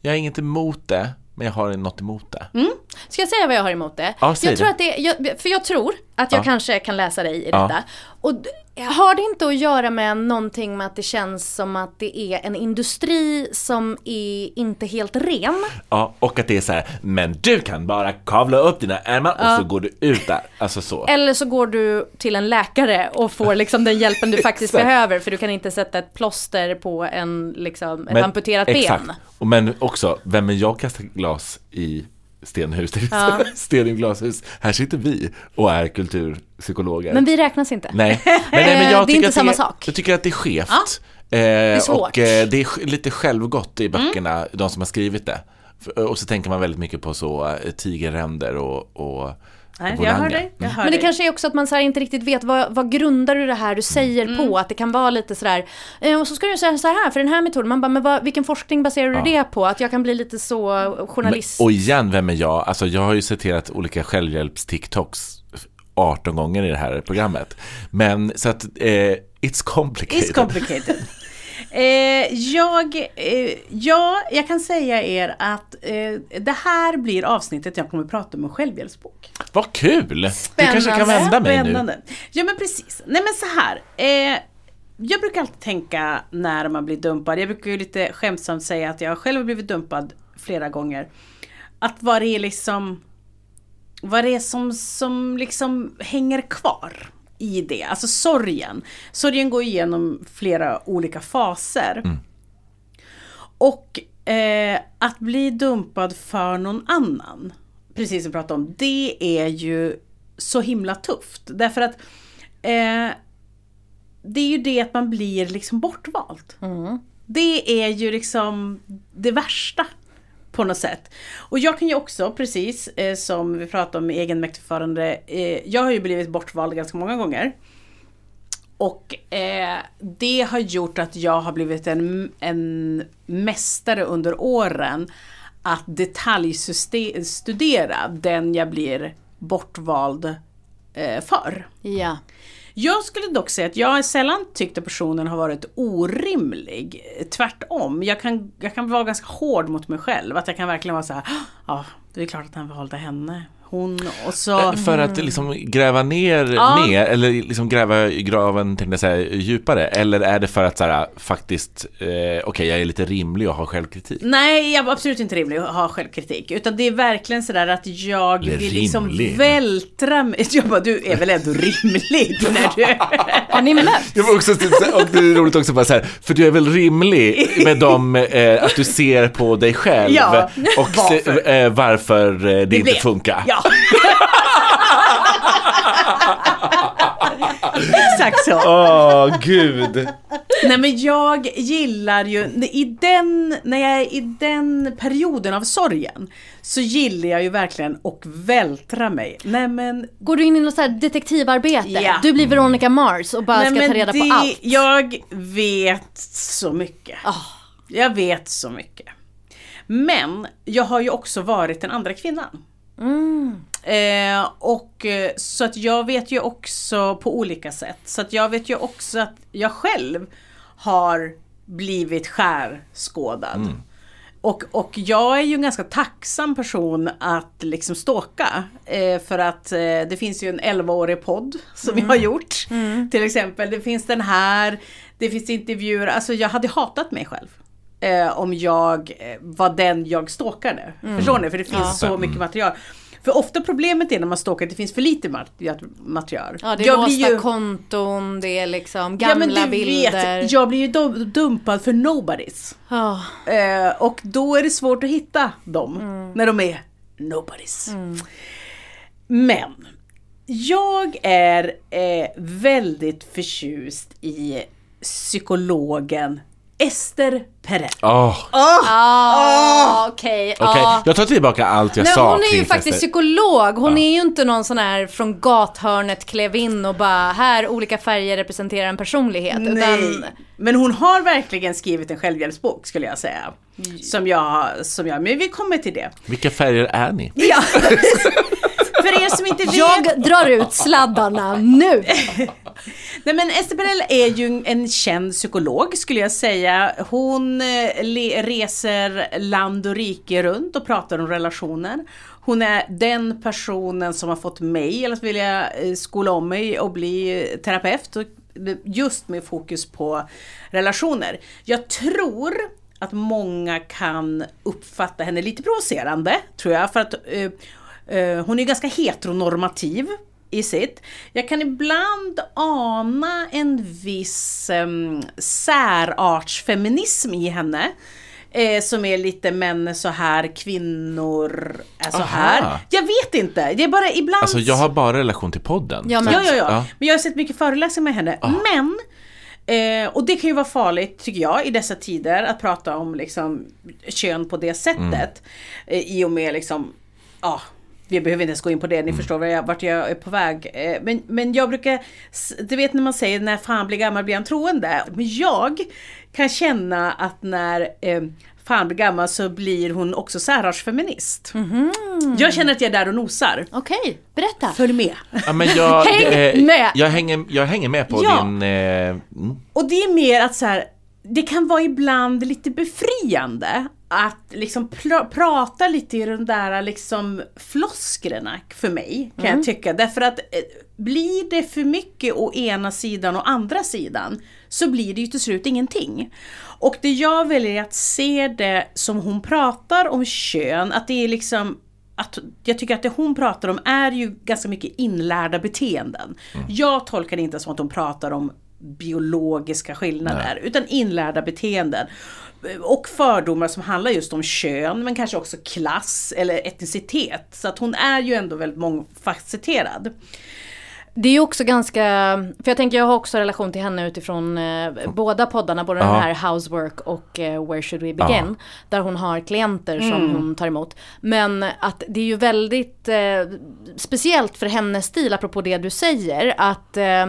jag är inget emot det, men jag har något emot det. Mm. Ska jag säga vad jag har emot det? Ja, säg jag tror det. att det jag, för jag tror att jag Ja. kanske kan läsa dig i Ja. detta. Och d- har det inte att göra med någonting med att det känns som att det är en industri som är inte helt ren? Ja, och att det är så här, men du kan bara kavla upp dina ärmar och så går du ut där. Alltså så. Eller så går du till en läkare och får liksom den hjälpen du faktiskt behöver för du kan inte sätta ett plåster på en, liksom, ett Men- amputerat exakt. ben. Och men också, vem är jag kastar glas i stenhus? Ja. Sten i glashus. Här sitter vi och är kulturpsykologer. Men vi räknas inte. Nej, men, nej, men jag det är tycker inte att samma det, sak. Jag tycker att det är skevt. Eh, är svårt. Och eh, det är lite självgott Mm. i böckerna, de som har skrivit det. Och så tänker man väldigt mycket på så eh, tigerränder och, och Nej, jag hör dig. Jag hör Men det dig. kanske är också att man så här inte riktigt vet vad, vad grundar du det här du säger Mm. på? Att det kan vara lite sådär, eh, och så ska du säga så här för den här metoden. Man bara, men vad, vilken forskning baserar du det på? Att jag kan bli lite så Men, journalist. och igen, vem är jag? Alltså jag har ju citerat olika självhjälps-TikToks 18 gånger i det här programmet. Men så att, eh, it's complicated. It's complicated. Eh, jag, eh, ja, jag kan säga er att eh, det här blir avsnittet jag kommer att prata om en självhjälpsbok. Vad kul! Du kanske kan Spännande. vända mig nu. Spännande. Ja men precis. Nej men så här. Eh, jag brukar alltid tänka när man blir dumpad. Jag brukar ju lite skämtsamt säga att jag själv har blivit dumpad flera gånger. Att vad det är liksom vad det är som, som liksom hänger kvar i det. Alltså sorgen. Sorgen går igenom flera olika faser. Och eh, att bli dumpad för någon annan, precis som vi pratade om, det är ju så himla tufft. Därför att eh, det är ju det att man blir liksom bortvald. Det är ju liksom det värsta på något sätt. Och jag kan ju också, precis eh, som vi pratade om med egenmäktigförande, eh, jag har ju blivit bortvald ganska många gånger. Och eh, det har gjort att jag har blivit en, en mästare under åren att detaljstudera den jag blir bortvald eh, för. Ja. Jag skulle dock säga att jag sällan tyckt att personen har varit orimlig. Tvärtom, jag kan, jag kan vara ganska hård mot mig själv. Att jag kan verkligen vara så här, ah, ja, det är klart att han valde henne. Hon och så... Eh, För att liksom gräva ner Ja. mer, eller liksom gräva i graven tänkte jag säga, djupare? Eller är det för att så här, faktiskt, eh, okej jag är lite rimlig och har självkritik? Nej, jag var absolut inte rimlig att ha självkritik. Utan det är verkligen sådär att jag Eller vill liksom rimlig. vältra mig. Jag bara, du är väl ändå rimlig när du... Har ni mött? Jag var också typ, och det är roligt också bara så här, för du är väl rimlig med dem, eh, att du ser på dig själv Ja, och varför? Se, eh, varför eh, det, inte blev- funkar. Ja. Exakt så. Åh, gud. Nej men jag gillar ju, i den, när jag är i den perioden av sorgen så gillar jag ju verkligen att vältra mig. Nej men Går du in i något så här detektivarbete? Ja. Du blir Veronica Mars och bara Nej, ska men ta reda det, på allt? Jag vet så mycket. Ah. Jag vet så mycket. Men jag har ju också varit den andra kvinnan. Mm. Eh, och eh, så att jag vet ju också på olika sätt. Så att jag vet ju också att jag själv har blivit skärskådad. Och, och jag är ju en ganska tacksam person att liksom ståka. Eh, för att eh, det finns ju en 11-årig podd som jag har gjort. Till exempel, det finns den här, det finns intervjuer, alltså jag hade hatat mig själv. Eh, om jag eh, var den jag stalkade. Förstår ni? För det finns så mycket material. För ofta problemet är när man stalkar att det finns för lite mat- material. Ja, det är Jag låsta blir ju- konton, det är liksom Ja gamla men du bilder. vet, jag blir ju dum- dumpad för nobodies. Ja. Eh, och då är det svårt att hitta dem när de är nobodies. Men jag är eh, väldigt förtjust i psykologen Ester Perel. Åh, Ah, okej. Okej, ja. jag tar tillbaka allt jag Nej, sa hon är ju faktiskt Fester. psykolog. Hon är ju inte någon sån här från gathörnet klev in och bara här olika färger representerar en personlighet. Nej. Utan, Men hon har verkligen skrivit en självhjälpsbok skulle jag säga. Som jag, som jag, men vi kommer till det. Vilka färger är ni? Ja. för er som inte vet. Jag drar ut sladdarna nu! Nej men Esther är ju en känd psykolog skulle jag säga. Hon eh, reser land och rike runt och pratar om relationer. Hon är den personen som har fått mig att vilja eh, skola om mig och bli eh, terapeut. Det- Just med fokus på relationer. Jag tror att många kan uppfatta henne lite provocerande, tror jag. För att eh, eh, hon är ganska heteronormativ i sitt. Jag kan ibland ana en viss um, särartsfeminism i henne. Eh, som är lite män är så här, kvinnor är så Aha. här. Jag vet inte, det är bara ibland... Alltså jag har bara relation till podden. Ja, men- Ja, att- ja, ja. ja. Men jag har sett mycket föreläsningar med henne. Men, eh, och det kan ju vara farligt tycker jag i dessa tider att prata om liksom kön på det sättet. Eh, I och med liksom, ja, vi behöver inte ens gå in på det, ni förstår var jag, vart jag är på väg. Eh, men, men jag brukar, du vet när man säger när fan blir gammal blir han troende. Men jag kan känna att när eh, fan blir gammal så blir hon också särartsfeminist. Jag känner att jag är där och nosar. Okej, berätta. Följ med. Ja, men jag, Häng eh, med! Jag, hänger, jag hänger med på Ja. din... Eh, mm. Och det är mer att så här, det kan vara ibland lite befriande att liksom pr- prata lite i de där liksom flosklerna för mig kan jag tycka. Därför att eh, blir det för mycket å ena sidan och andra sidan så blir det ju till slut ingenting. Och det jag väljer är att se det som hon pratar om kön, att det är liksom att jag tycker att det hon pratar om är ju ganska mycket inlärda beteenden. Jag tolkar det inte som att hon pratar om biologiska skillnader utan inlärda beteenden. Och fördomar som handlar just om kön men kanske också klass eller etnicitet. Så att hon är ju ändå väldigt mångfacetterad. Det är ju också ganska, för jag tänker jag har också relation till henne utifrån eh, båda poddarna, både Ja. den här Housework och eh, Where should we begin? Där hon har klienter som hon tar emot. Men att det är ju väldigt eh, speciellt för hennes stil, apropå det du säger, att eh,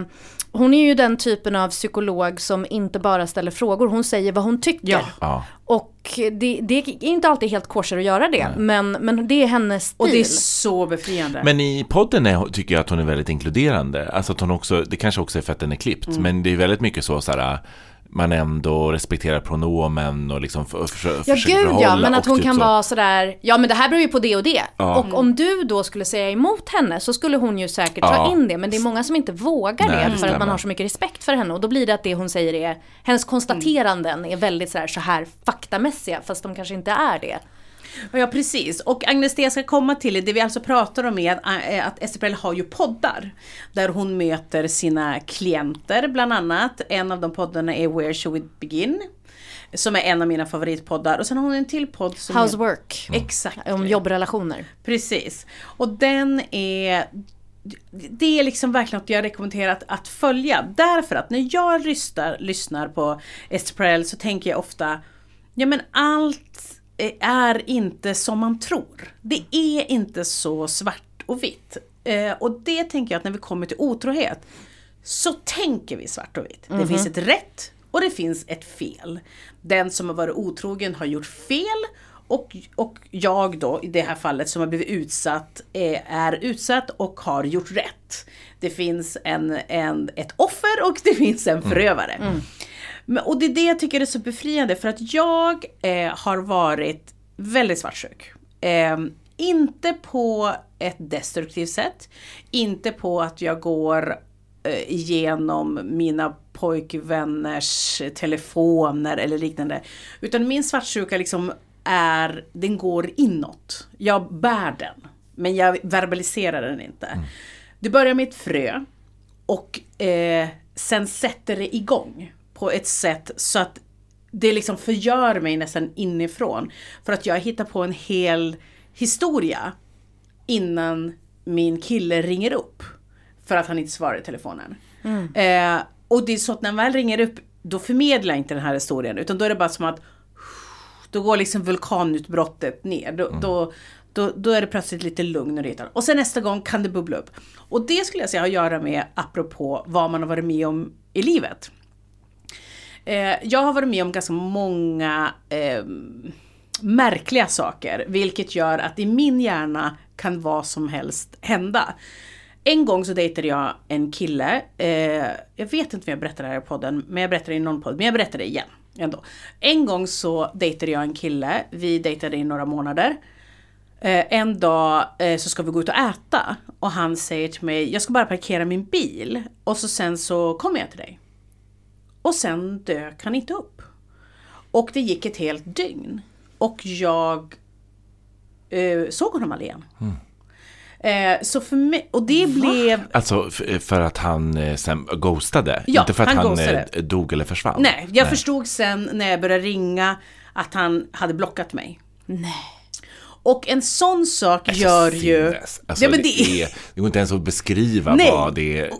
hon är ju den typen av psykolog som inte bara ställer frågor, hon säger vad hon tycker. Ja. Ja. Och det, det är inte alltid helt kosher att göra det, men, men det är hennes stil. Och det är så befriande. Men i podden är, tycker jag att hon är väldigt inkluderande. Alltså att hon också, det kanske också är för att den är klippt, Mm. men det är väldigt mycket så, så här, man ändå respekterar pronomen och liksom för, för, Ja försöker gud ja, men att hon typ kan så. vara sådär, ja men det här beror ju på det och det. Ja. Och om du då skulle säga emot henne så skulle hon ju säkert ta Ja. in det. Men det är många som inte vågar Nej, det det för att man har så mycket respekt för henne. Och då blir det att det hon säger är, hennes konstateranden är väldigt sådär så här faktamässiga fast de kanske inte är det. Ja precis, och Agnes det jag ska komma till det vi alltså pratar om är att, att Esther har ju poddar. Där hon möter sina klienter bland annat. En av de poddarna är Where Should We Begin? Som är en av mina favoritpoddar. Och sen har hon en till podd som Housework. Är, exakt. Om jobbrelationer. Precis. Och den är det är liksom verkligen något jag rekommenderar att, att följa. Därför att när jag lyssnar, lyssnar på Esther Perel så tänker jag ofta Ja men allt eh, är inte som man tror. Det är inte så svart och vitt. Eh, och det tänker jag att när vi kommer till otrohet så tänker vi svart och vitt. Det finns ett rätt och det finns ett fel. Den som har varit otrogen har gjort fel och, och jag då i det här fallet som har blivit utsatt eh, är utsatt och har gjort rätt. Det finns en, en, ett offer och det finns en förövare. Men, och det är det jag tycker är så befriande för att jag eh, har varit väldigt svartsjuk. Eh, inte på ett destruktivt sätt. Inte på att jag går eh, igenom mina pojkvänners telefoner eller liknande. Utan min svartsjuka liksom är, den går inåt. Jag bär den. Men jag verbaliserar den inte. Det börjar med ett frö. Och eh, sen sätter det igång på ett sätt så att det liksom förgör mig nästan inifrån. För att jag hittar på en hel historia innan min kille ringer upp. För att han inte svarar i telefonen. Eh, och det är så att när han väl ringer upp då förmedlar jag inte den här historien utan då är det bara som att då går liksom vulkanutbrottet ner. Då, då, då, då är det plötsligt lite lugn och redan. Och sen nästa gång kan det bubbla upp. Och det skulle jag säga har att göra med, apropå vad man har varit med om i livet. Eh, jag har varit med om ganska många eh, märkliga saker, vilket gör att i min hjärna kan vad som helst hända. En gång så dejtade jag en kille, eh, jag vet inte om jag berättade det här i podden, men jag berättade i någon podd, men jag berättar det igen. Ändå. En gång så dejtade jag en kille, vi dejtade i några månader. Eh, en dag eh, så ska vi gå ut och äta och han säger till mig, jag ska bara parkera min bil och så sen så kommer jag till dig. Och sen dök han inte upp. Och det gick ett helt dygn. Och jag eh, såg honom aldrig igen. Eh, så för mig, och det blev... Alltså för att han eh, sen ghostade? Ja, inte för att han han, ghostade. eh, dog eller försvann? Nej, jag förstod sen när jag började ringa att han hade blockat mig. Nej. Och en sån sak Alltså, gör ju... Alltså, Ja, men det, det- är, det går inte ens att beskriva Nej. vad det är.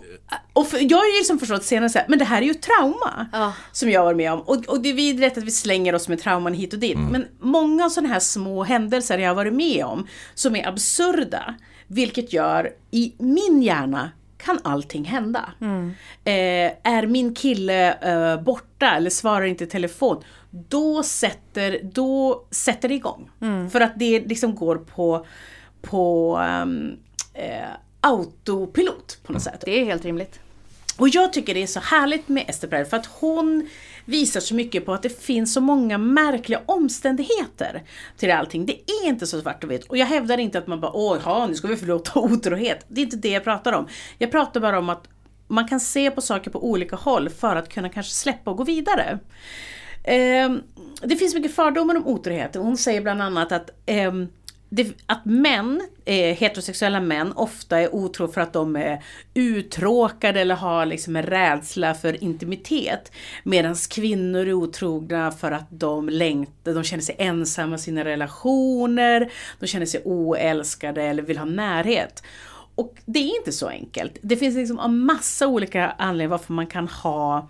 Och för, jag har ju liksom förstått senare så här, men det här är ju ett trauma. Ja. Som jag var med om. Och, och det är vidrigt att vi slänger oss med trauman hit och dit. Men många sådana här små händelser jag har varit med om, som är absurda, vilket gör i min hjärna kan allting hända. Eh, är min kille eh, borta eller svarar inte i telefon, då sätter, då sätter det igång. För att det liksom går på, på ehm, eh, autopilot på något sätt. Det är helt rimligt. Och jag tycker det är så härligt med Ester Perel för att hon visar så mycket på att det finns så många märkliga omständigheter till allting. Det är inte så svart och vitt. Och jag hävdar inte att man bara åh, ja, nu ska vi förlåta otrohet. Det är inte det jag pratar om. Jag pratar bara om att man kan se på saker på olika håll för att kunna kanske släppa och gå vidare. Eh, det finns mycket fördomar om otrohet. Hon säger bland annat att eh, det, att män, eh, heterosexuella män, ofta är otro för att de är uttråkade eller har liksom en rädsla för intimitet. Medan kvinnor är otrogna för att de längtar, de känner sig ensamma i sina relationer, de känner sig oälskade eller vill ha närhet. Och det är inte så enkelt. Det finns liksom en massa olika anledningar varför man kan ha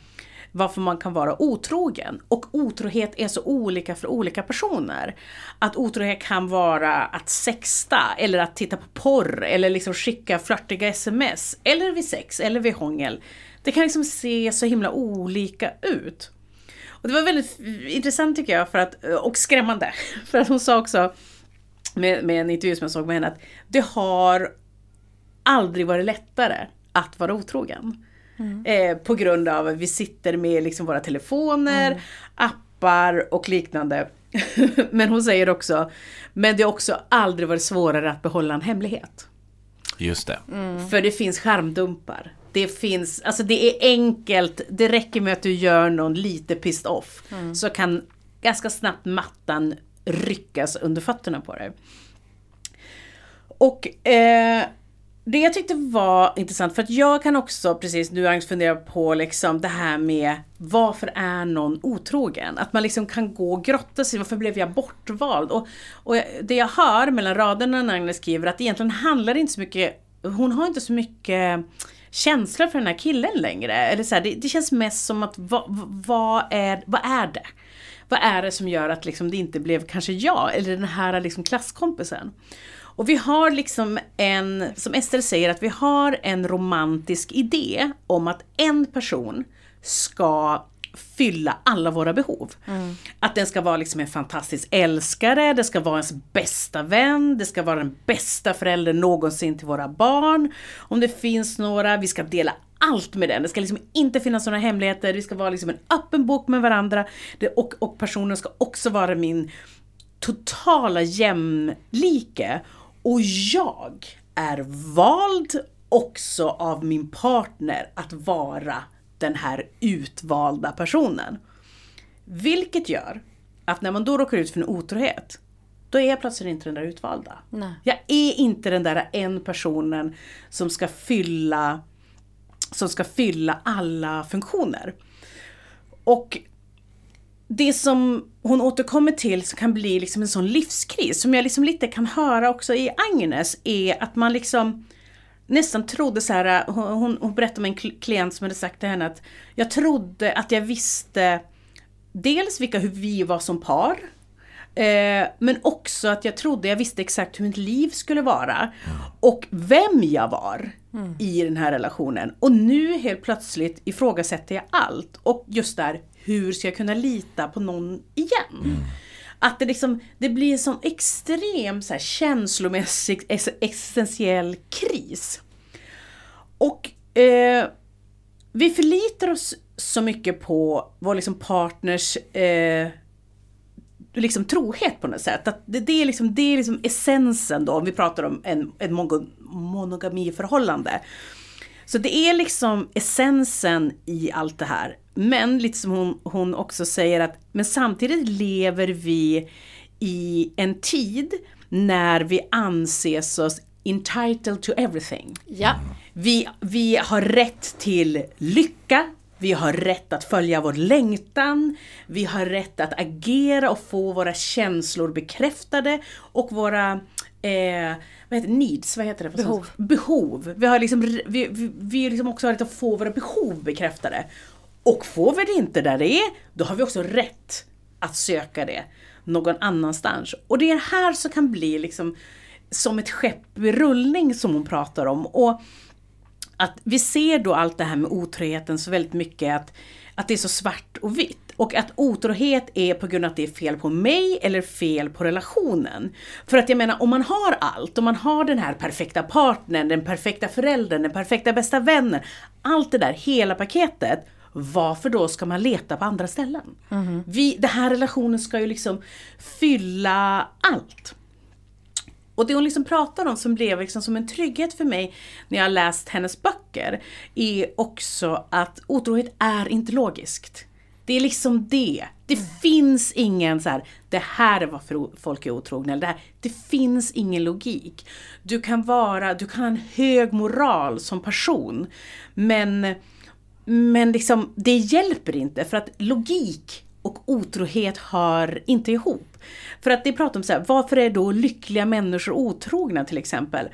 varför man kan vara otrogen. Och otrohet är så olika för olika personer. Att otrohet kan vara att sexta, eller att titta på porr, eller liksom skicka flörtiga sms, eller vid sex, eller vid hångel. Det kan liksom se så himla olika ut. Och det var väldigt intressant tycker jag, för att, och skrämmande. För att hon sa också, med, med en intervju som jag såg med henne, att det har aldrig varit lättare att vara otrogen. Eh, på grund av att vi sitter med liksom våra telefoner, appar och liknande. men hon säger också, men det har också aldrig varit svårare att behålla en hemlighet. Just det. För det finns skärmdumpar. Det finns, alltså det är enkelt, det räcker med att du gör någon lite pissed off. Så kan ganska snabbt mattan ryckas under fötterna på dig. Och eh, det jag tyckte var intressant, för att jag kan också, precis nu Agnes fundera på liksom det här med varför är någon otrogen? Att man liksom kan gå och grotta sig, varför blev jag bortvald? Och, och det jag hör mellan raderna när Agnes skriver att egentligen handlar det inte så mycket, hon har inte så mycket känsla för den här killen längre. Eller så här, det, det känns mest som att vad, va är, va är det? Vad är det som gör att liksom det inte blev kanske jag eller den här liksom klasskompisen? Och vi har liksom en, som Ester säger, att vi har en romantisk idé om att en person ska fylla alla våra behov. Att den ska vara liksom en fantastisk älskare, det ska vara ens bästa vän, det ska vara den bästa föräldern någonsin till våra barn. Om det finns några, vi ska dela allt med den. Det ska liksom inte finnas några hemligheter, vi ska vara liksom en öppen bok med varandra. Det, och, och personen ska också vara min totala jämlike. Och jag är vald också av min partner att vara den här utvalda personen. Vilket gör att när man då råkar ut för en otrohet, då är jag plötsligt inte den där utvalda. Nej. Jag är inte den där en personen som ska fylla som ska fylla alla funktioner. Och det som hon återkommer till som kan bli liksom en sån livskris, som jag liksom lite kan höra också i Agnes, är att man liksom nästan trodde så här, hon, hon, berättade om en kl- klient som hade sagt till henne att jag trodde att jag visste dels vilka hur vi var som par, eh, men också att jag trodde jag visste exakt hur mitt liv skulle vara och vem jag var i den här relationen. Och nu helt plötsligt ifrågasätter jag allt. Och just där, hur ska jag kunna lita på någon igen? Att det liksom, det blir en sån extrem så här, känslomässig ex- existentiell kris. Och eh, vi förlitar oss så mycket på vår liksom partners eh, liksom trohet på något sätt. Att det, det, är liksom, det är liksom essensen då, om vi pratar om en, en mono, monogamiförhållande. Så det är liksom essensen i allt det här. Men lite som hon, hon också säger att, men samtidigt lever vi i en tid när vi anses oss entitled to everything. Ja. Vi, vi har rätt till lycka, vi har rätt att följa vår längtan, vi har rätt att agera och få våra känslor bekräftade och våra eh, vad heter det? needs, vad heter det? Behov. Behov. Vi har liksom, vi, vi, vi liksom också rätt att få våra behov bekräftade. Och får vi det inte där det är, då har vi också rätt att söka det någon annanstans. Och det är här som kan bli liksom som ett skepp i rullning som hon pratar om. Och att vi ser då allt det här med otroheten så väldigt mycket att, att det är så svart och vitt. Och att otrohet är på grund av att det är fel på mig eller fel på relationen. För att jag menar om man har allt, om man har den här perfekta partnern, den perfekta föräldern, den perfekta bästa vännen. Allt det där, hela paketet. Varför då ska man leta på andra ställen? Vi, den här relationen ska ju liksom fylla allt. Och det hon liksom pratar om som blev liksom som en trygghet för mig när jag läst hennes böcker är också att otrohet är inte logiskt. Det är liksom det. Det finns ingen så här, det här är varför folk är otrogna. Eller det, här. det finns ingen logik. Du kan vara, du kan ha en hög moral som person. Men, men liksom, det hjälper inte för att logik och otrohet hör inte ihop. För att det pratar om så här, varför är då lyckliga människor otrogna till exempel?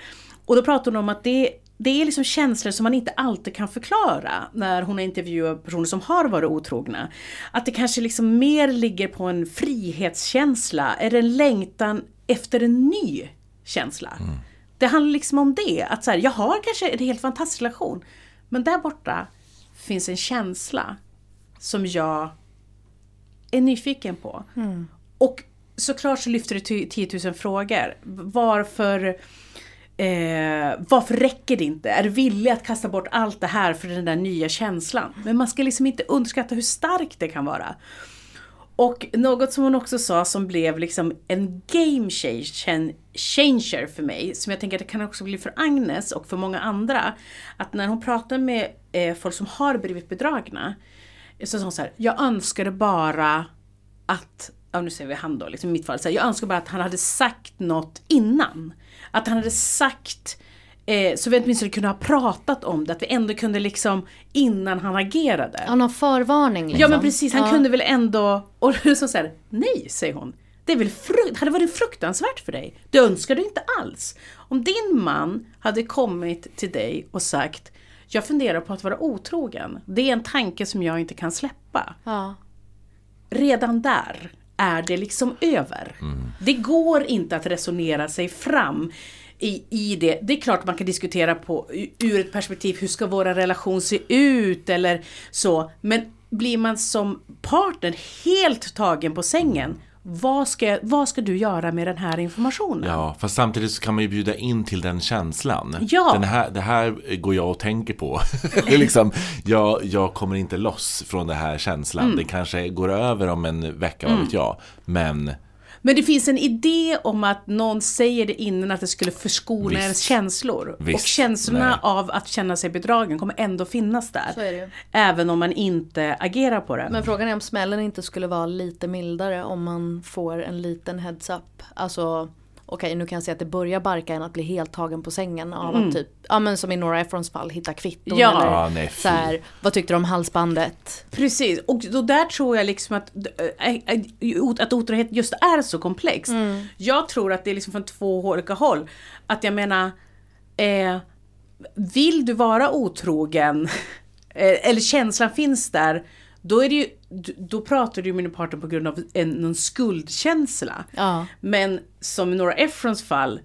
Och då pratar hon om att det, det är liksom känslor som man inte alltid kan förklara när hon har intervjuat personer som har varit otrogna. Att det kanske liksom mer ligger på en frihetskänsla, det en längtan efter en ny känsla? Det handlar liksom om det, att så här, jag har kanske en helt fantastisk relation, men där borta finns en känsla som jag är nyfiken på. Och såklart så lyfter det till 10 000 frågor. Varför, eh, varför räcker det inte? Är du villig att kasta bort allt det här för den där nya känslan? Men man ska liksom inte underskatta hur starkt det kan vara. Och något som hon också sa som blev liksom en game changer för mig, som jag tänker att det kan också bli för Agnes och för många andra, att när hon pratar med eh, folk som har blivit bedragna, så sa hon så här, jag önskade bara att, ja nu säger vi han då, liksom i mitt fall, så här, jag önskar bara att han hade sagt något innan. Att han hade sagt, eh, så vi åtminstone kunde ha pratat om det, att vi ändå kunde liksom, innan han agerade. Ja, någon förvarning liksom. Ja men precis, han Ja. kunde väl ändå... Och så säger nej, säger hon. Det är väl frukt, hade varit fruktansvärt för dig. Det önskar du inte alls. Om din man hade kommit till dig och sagt jag funderar på att vara otrogen. Det är en tanke som jag inte kan släppa. Ja. Redan där är det liksom över. Det går inte att resonera sig fram i, i det. Det är klart man kan diskutera på, ur ett perspektiv, hur ska våra relation se ut eller så. Men blir man som partner helt tagen på sängen, vad ska, vad ska du göra med den här informationen? Ja, fast samtidigt så kan man ju bjuda in till den känslan. Ja. Den här, det här går jag och tänker på. Det är liksom, jag, jag kommer inte loss från den här känslan. Mm. Det kanske går över om en vecka, vad vet jag. Men Men det finns en idé om att någon säger det innan att det skulle förskona Visst. ens känslor. Visst. Och känslorna Nej. av att känna sig bedragen kommer ändå finnas där. Så är det ju. Även om man inte agerar på det. Men frågan är om smällen inte skulle vara lite mildare om man får en liten heads up. Alltså okej nu kan jag säga att det börjar barka än att bli helt tagen på sängen av att typ, ja men som i Nora Ephrons fall, hitta kvitton Ja. eller Ja, nej, så här, vad tyckte du om halsbandet? Precis, och då där tror jag liksom att, att otrohet just är så komplext. Jag tror att det är liksom från två olika håll. Att jag menar, eh, vill du vara otrogen, eh, eller känslan finns där, då, är det ju, då pratar du med din partner på grund av en, någon skuldkänsla. Ja. Men som i Nora Ephrons fall,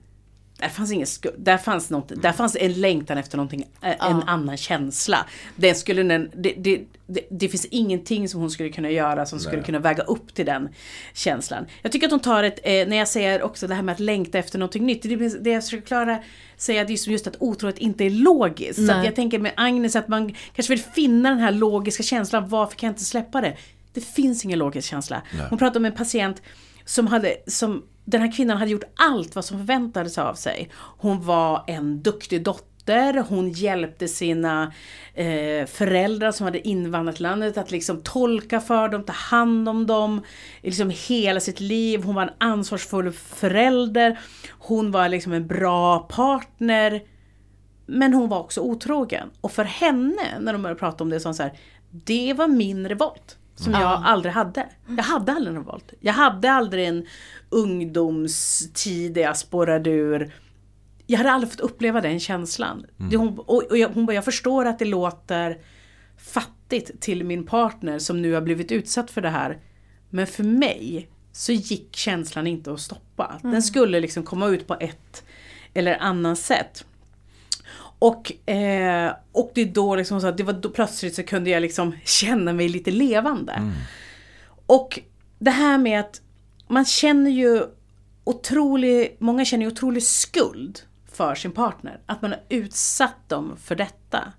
där fanns ingen skuld, där fanns, något, där fanns en längtan efter någonting, eh, en annan känsla. Det, skulle det, det, det, det finns ingenting som hon skulle kunna göra som skulle kunna väga upp till den känslan. Jag tycker att hon tar ett, eh, när jag säger också det här med att längta efter någonting nytt, det, det jag försöker klara säga det är som just att otrohet inte är logiskt. Så att jag tänker med Agnes att man kanske vill finna den här logiska känslan, varför kan jag inte släppa det? Det finns ingen logisk känsla. Hon pratar om en patient som hade, som den här kvinnan hade gjort allt vad som förväntades av sig. Hon var en duktig dotter, hon hjälpte sina eh, föräldrar som hade invandrat landet att liksom tolka för dem, ta hand om dem, liksom hela sitt liv. Hon var en ansvarsfull förälder, hon var liksom en bra partner. Men hon var också otrogen. Och för henne, när de började prata om det, så hon så här, det var min revolt. Som jag aldrig hade. Jag hade aldrig en revolt. Jag hade aldrig en ungdomstid där jag spårade ur. Jag hade aldrig fått uppleva den känslan. Det hon, och, och jag, hon bara, jag förstår att det låter fattigt till min partner som nu har blivit utsatt för det här. Men för mig så gick känslan inte att stoppa. Den skulle liksom komma ut på ett eller annat sätt. Och, eh, och det är då liksom så att det var då plötsligt så kunde jag liksom känna mig lite levande. Och det här med att man känner ju otrolig, många känner ju otrolig skuld för sin partner. Att man har utsatt dem för detta.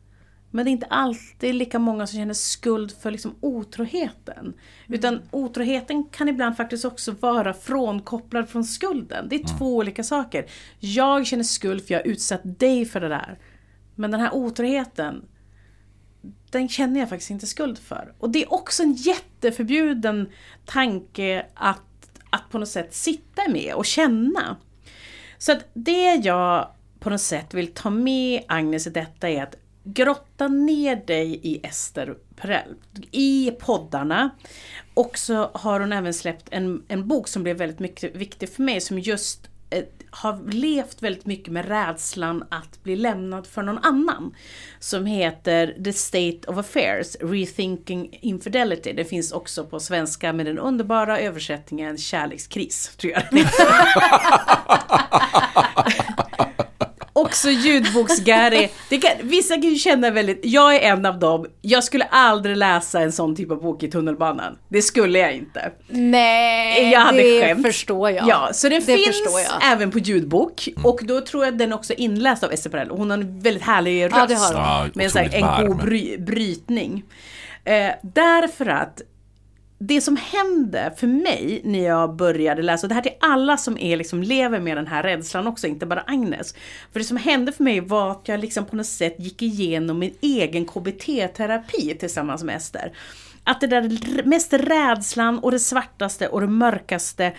Men det är inte alltid lika många som känner skuld för liksom otroheten. Utan otroheten kan ibland faktiskt också vara frånkopplad från skulden. Det är två olika saker. Jag känner skuld för jag har utsatt dig för det där. Men den här otroheten, den känner jag faktiskt inte skuld för. Och det är också en jätteförbjuden tanke att, att på något sätt sitta med och känna. Så att det jag på något sätt vill ta med Agnes i detta är att grotta ner dig i Ester Perel. I poddarna. Och så har hon även släppt en, en bok som blev väldigt mycket viktig för mig som just har levt väldigt mycket med rädslan att bli lämnad för någon annan. Som heter The State of Affairs, Rethinking Infidelity. Det finns också på svenska med den underbara översättningen Kärlekskris, tror jag. Också ljudboks-Gary. Vissa kan ju känna väldigt, jag är en av dem, jag skulle aldrig läsa en sån typ av bok i tunnelbanan. Det skulle jag inte. Nej, Jag hade det skämt. förstår jag. Ja, så den det finns även på ljudbok. Och då tror jag att den också är inläst av Ester Perel. Hon har en väldigt härlig röst. Ja, det har hon. Ja, med en, så här, en god bry, brytning. Eh, därför att det som hände för mig när jag började läsa, och det här till alla som är, liksom, lever med den här rädslan också, inte bara Agnes. För det som hände för mig var att jag liksom på något sätt gick igenom min egen KBT-terapi tillsammans med Ester. Att det där mest rädslan och det svartaste och det mörkaste,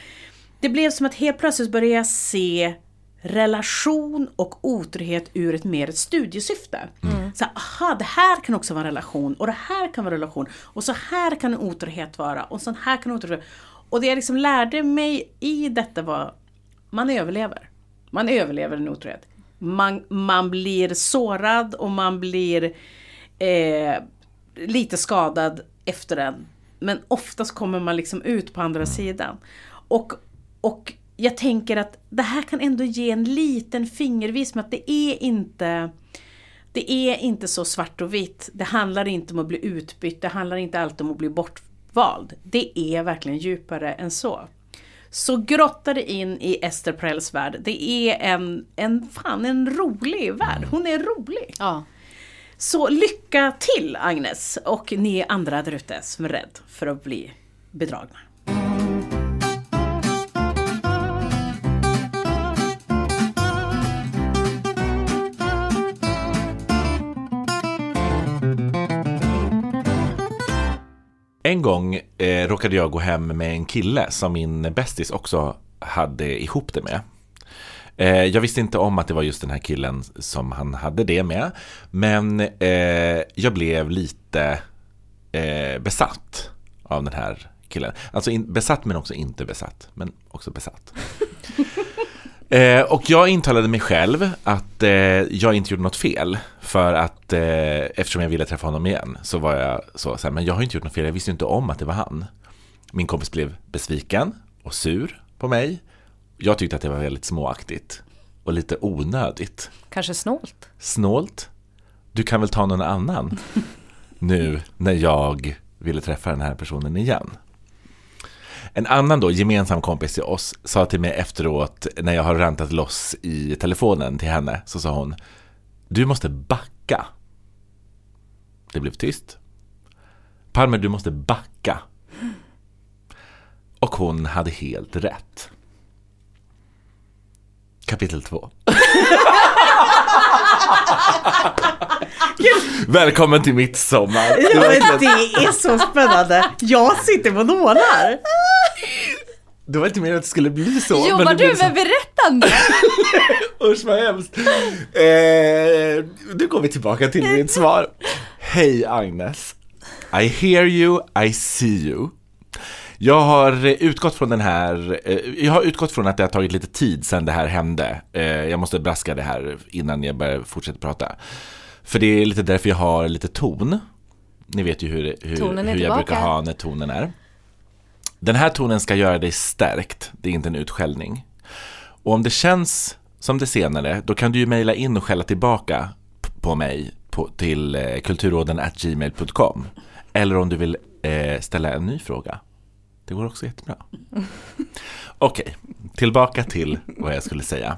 det blev som att helt plötsligt började jag se relation och otrohet ur ett mer ett studiesyfte. Så aha, det här kan också vara en relation och det här kan vara en relation och så här kan en otrohet vara och så här kan en otrohet Och det jag liksom lärde mig i detta var, man överlever. Man överlever en otrohet. Man, man blir sårad och man blir eh, lite skadad efter den. Men oftast kommer man liksom ut på andra sidan. Och, och jag tänker att det här kan ändå ge en liten fingervis med att det är inte det är inte så svart och vitt. Det handlar inte om att bli utbytt. Det handlar inte alltid om att bli bortvald. Det är verkligen djupare än så. Så grotta dig in i Ester Perels värld. Det är en, en, fan, en rolig värld. Hon är rolig. Ja. Så lycka till Agnes och ni andra där ute som är rädd för att bli bedragna. En gång eh, råkade jag gå hem med en kille som min bästis också hade ihop det med. Eh, jag visste inte om att det var just den här killen som han hade det med. Men eh, jag blev lite eh, besatt av den här killen. Alltså in, besatt men också inte besatt. Men också besatt. Eh, och jag intalade mig själv att eh, jag inte gjorde något fel. För att eh, eftersom jag ville träffa honom igen så var jag så, så här, men jag har inte gjort något fel, jag visste inte om att det var han. Min kompis blev besviken och sur på mig. Jag tyckte att det var väldigt småaktigt och lite onödigt. Kanske snålt. Snålt. Du kan väl ta någon annan nu när jag ville träffa den här personen igen. En annan då, gemensam kompis till oss, sa till mig efteråt när jag har rantat loss i telefonen till henne, så sa hon Du måste backa. Det blev tyst. Palmer, du måste backa. Och hon hade helt rätt. Kapitel 2. Välkommen till mitt sommar. Ja, men det är så spännande. Jag sitter på nålar. Det var inte meningen att det skulle bli så. men Jobbar blev du så. med berättande? Usch vad hemskt. Eh, nu går vi tillbaka till mitt svar. Hej Agnes. I hear you, I see you. Jag har utgått från den här, eh, jag har utgått från att det har tagit lite tid sedan det här hände. Eh, jag måste braska det här innan jag börjar fortsätta prata. För det är lite därför jag har lite ton. Ni vet ju hur, hur, hur jag tillbaka. brukar ha när tonen är. Den här tonen ska göra dig stärkt, det är inte en utskällning. Och om det känns som det senare, då kan du ju mejla in och skälla tillbaka på mig på, till eh, kulturråden gmail.com. Eller om du vill eh, ställa en ny fråga. Det går också jättebra. Okej, tillbaka till vad jag skulle säga.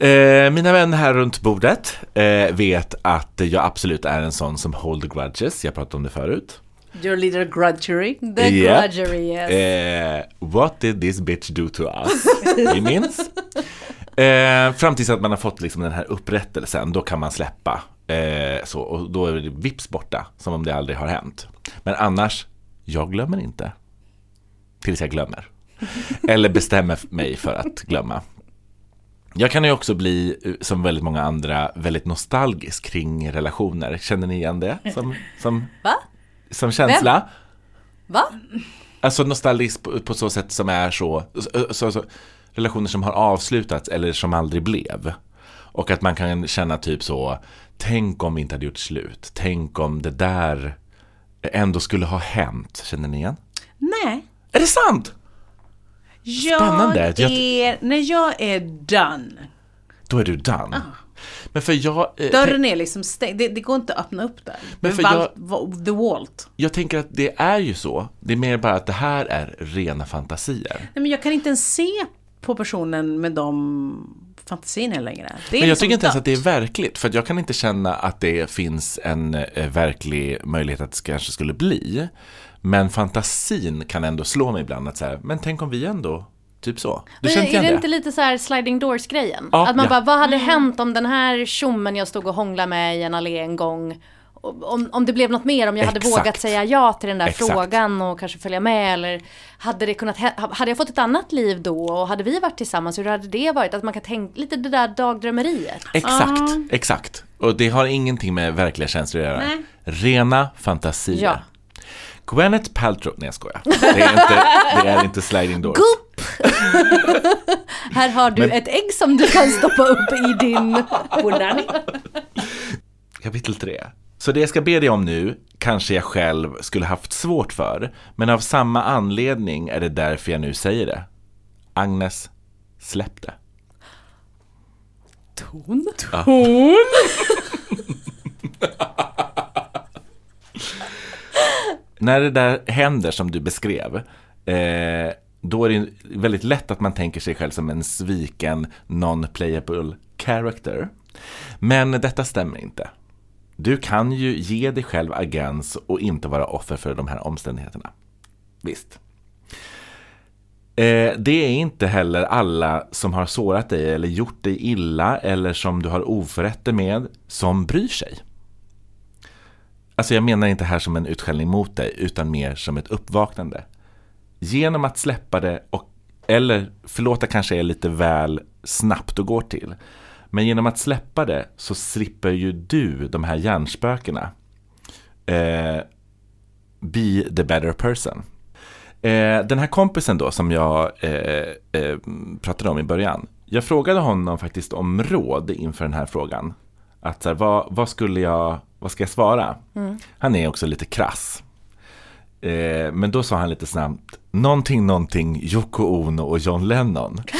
Eh, mina vänner här runt bordet eh, vet att jag absolut är en sån som hold grudges. Jag pratade om det förut. Your little grudgery. The Japp. grudgery, yes. Eh, what did this bitch do to us? Ni minns? Eh, fram tills att man har fått liksom den här upprättelsen, då kan man släppa. Eh, så, och då är det vips borta, som om det aldrig har hänt. Men annars, jag glömmer inte. Tills jag glömmer. Eller bestämmer mig för att glömma. Jag kan ju också bli, eh, som väldigt många andra, väldigt nostalgisk kring relationer. Känner ni igen det som, som, Va? som känsla? Va? Alltså nostalgisk på, på så sätt som är så, så, så, så relationer som har avslutats eller som aldrig blev. Och att man kan känna typ så, tänk om vi inte hade gjort slut, tänk om det där ändå skulle ha hänt. Känner ni igen? Nej. Är det sant? Jag Spännande. Jag- är, när jag är done. Då är du done. Men för jag, eh, Dörren är liksom stängd. Det, det går inte att öppna upp där. Men för jag- The Walt. jag tänker att det är ju så. Det är mer bara att det här är rena fantasier. Nej, men jag kan inte ens se på personen med de fantasierna längre. Men jag liksom tycker inte ens att det är verkligt, för jag kan inte känna att det finns en eh, verklig möjlighet att det kanske skulle bli. Men fantasin kan ändå slå mig ibland att säga, men tänk om vi ändå, typ så. Du Men är det det? inte lite så här sliding doors grejen? Ja, att man ja. bara, vad Mm. hade hänt om den här tjommen jag stod och hånglade med i en allé en gång om, om det blev något mer, om jag hade Exakt. vågat säga ja till den där Exakt. frågan och kanske följa med eller hade det kunnat, hade jag fått ett annat liv då och hade vi varit tillsammans, hur hade det varit? Att man kan tänka lite det där dagdrömmeriet. Exakt, exakt. Och det har ingenting med verkliga känslor att göra. Nej. Rena fantasier. Ja. Gwyneth Paltrow, nej jag skojar. Det är inte, det är inte sliding doors. Gupp! Här har du ett ägg som du kan stoppa upp i din... Bonani. Kapitel 3. Så det jag ska be dig om nu kanske jag själv skulle haft svårt för, men av samma anledning är det därför jag nu säger det. Agnes, släpp det. Ton. Ja. När det där händer som du beskrev, eh, då är det väldigt lätt att man tänker sig själv som en sviken non-playable character. Men detta stämmer inte. Du kan ju ge dig själv agens och inte vara offer för de här omständigheterna. Visst. Eh, det är inte heller alla som har sårat dig eller gjort dig illa eller som du har oförrätter med som bryr sig. Alltså jag menar inte här som en utskällning mot dig utan mer som ett uppvaknande. Genom att släppa det och eller förlåta kanske är lite väl snabbt och går till. Men genom att släppa det så slipper ju du de här hjärnspökena. Eh, be the better person. Eh, den här kompisen då som jag eh, eh, pratade om i början. Jag frågade honom faktiskt om råd inför den här frågan. Att så här, vad, vad skulle jag, vad ska jag svara? Han är också lite krass. Eh, men då sa han lite snabbt, någonting, någonting, Yoko Ono och John Lennon.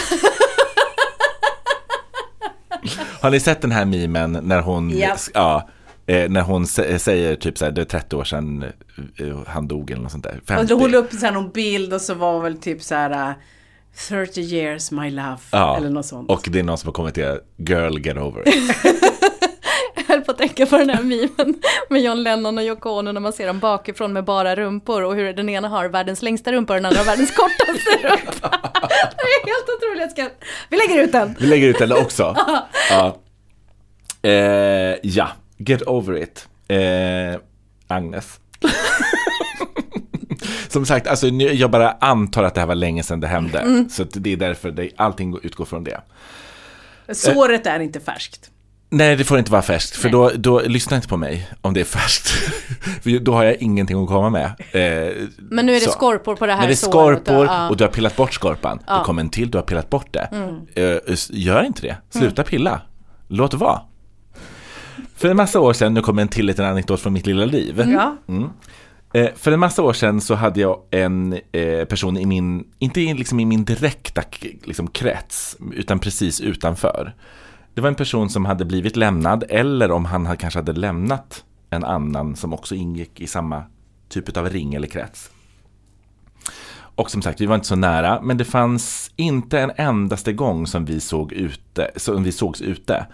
Har ni sett den här memen när hon, Ja. ja, eh, när hon sä- säger typ så här, det är 30 år sedan eh, han dog eller något sånt där. 50. Och hon la upp så här någon bild och så var väl typ så här uh, 30 years my love. ja. Eller något sånt. Och det är någon som har kommenterat, girl get over it. Jag höll på att tänka på den här memen med John Lennon och Yoko Ono när man ser dem bakifrån med bara rumpor och hur den ena har världens längsta rumpa och den andra har världens kortaste rumpa. Det är helt otroligt. Ska... Vi lägger ut den. Vi lägger ut den också. ja. Eh, ja, get over it. Eh, Agnes. Som sagt, alltså, jag bara antar att det här var länge sedan det hände. Mm. Så det är därför det, allting utgår från det. Såret är inte färskt. Nej, det får inte vara färskt, för då, då lyssna inte på mig om det är färskt. för då har jag ingenting att komma med. Eh, Men nu är det så. skorpor på det här När det är såret och- skorpor ja. och du har pillat bort skorpan, det kommer en till, du har pillat bort det. Eh, gör inte det, sluta pilla. Låt det vara. För en massa år sedan, nu kommer en till liten anekdot från mitt lilla liv. Ja. Eh, för en massa år sedan så hade jag en eh, person i min, inte liksom i min direkta liksom, krets, utan precis utanför. Det var en person som hade blivit lämnad, eller om han hade, kanske hade lämnat en annan som också ingick i samma typ av ring eller krets. Och som sagt, vi var inte så nära, men det fanns inte en endaste gång som vi, såg ute, som vi sågs ute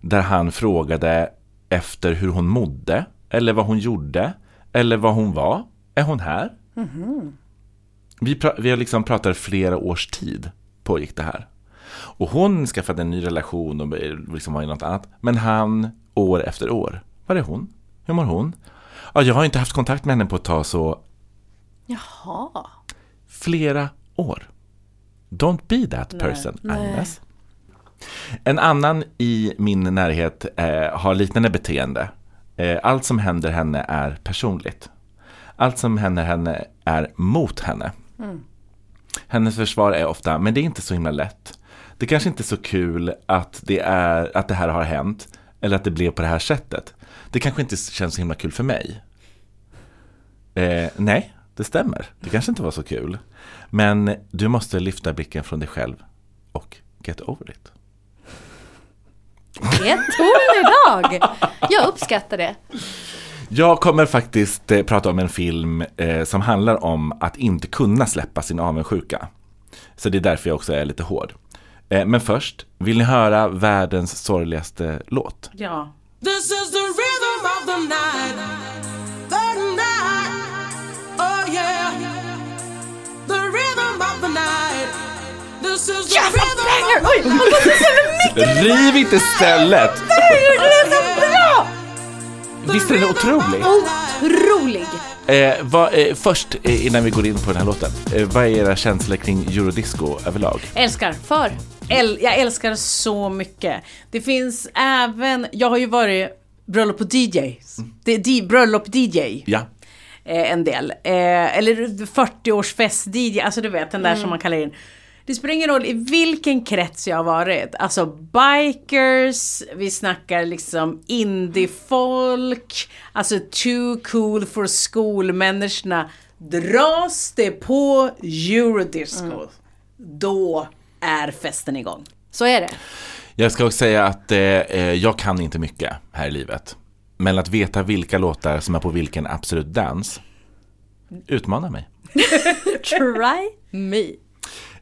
där han frågade efter hur hon mådde, eller vad hon gjorde, eller vad hon var. Är hon här? Vi, pra- vi har liksom pratat flera års tid pågick det här. Och hon skaffade en ny relation och liksom var i något annat. Men han, år efter år, var är hon? Hur mår hon? Ja, jag har inte haft kontakt med henne på ett tag så Jaha. flera år. Don't be that person, Agnes. En annan i min närhet eh, har liknande beteende. Eh, allt som händer henne är personligt. Allt som händer henne är mot henne. Hennes försvar är ofta, men det är inte så himla lätt. Det kanske inte är så kul att det, är, att det här har hänt, eller att det blev på det här sättet. Det kanske inte känns så himla kul för mig. Eh, nej, det stämmer. Det kanske inte var så kul. Men du måste lyfta blicken från dig själv och get over it. Ett ton idag. Jag uppskattar det. Jag kommer faktiskt eh, prata om en film eh, som handlar om att inte kunna släppa sin avundsjuka. Så det är därför jag också är lite hård. Eh, men först, vill ni höra världens sorgligaste låt? Ja. This is the rhythm of the night. The night. Oh yeah. The rhythm of the night. This is the rhythm of the night. Riv inte stället! Visst är den otrolig? Otrolig. Eh, vad, eh, först, eh, innan vi går in på den här låten, eh, vad är era känslor kring eurodisco överlag? Älskar. För. El- jag älskar så mycket. Det finns även, jag har ju varit bröllop på DJ. Är di- bröllop DJ. Ja, eh, en del. Eh, eller 40-årsfest DJ, alltså du vet den där som man kallar in. Det spelar ingen roll i vilken krets jag har varit. Alltså bikers, vi snackar liksom indiefolk, alltså too cool for school-människorna. Dras det på eurodisco, då är festen igång. Så är det. jag ska också säga att eh, eh, jag kan inte mycket här i livet. Men att veta vilka låtar som är på vilken absolut dans utmanar mig. Try me.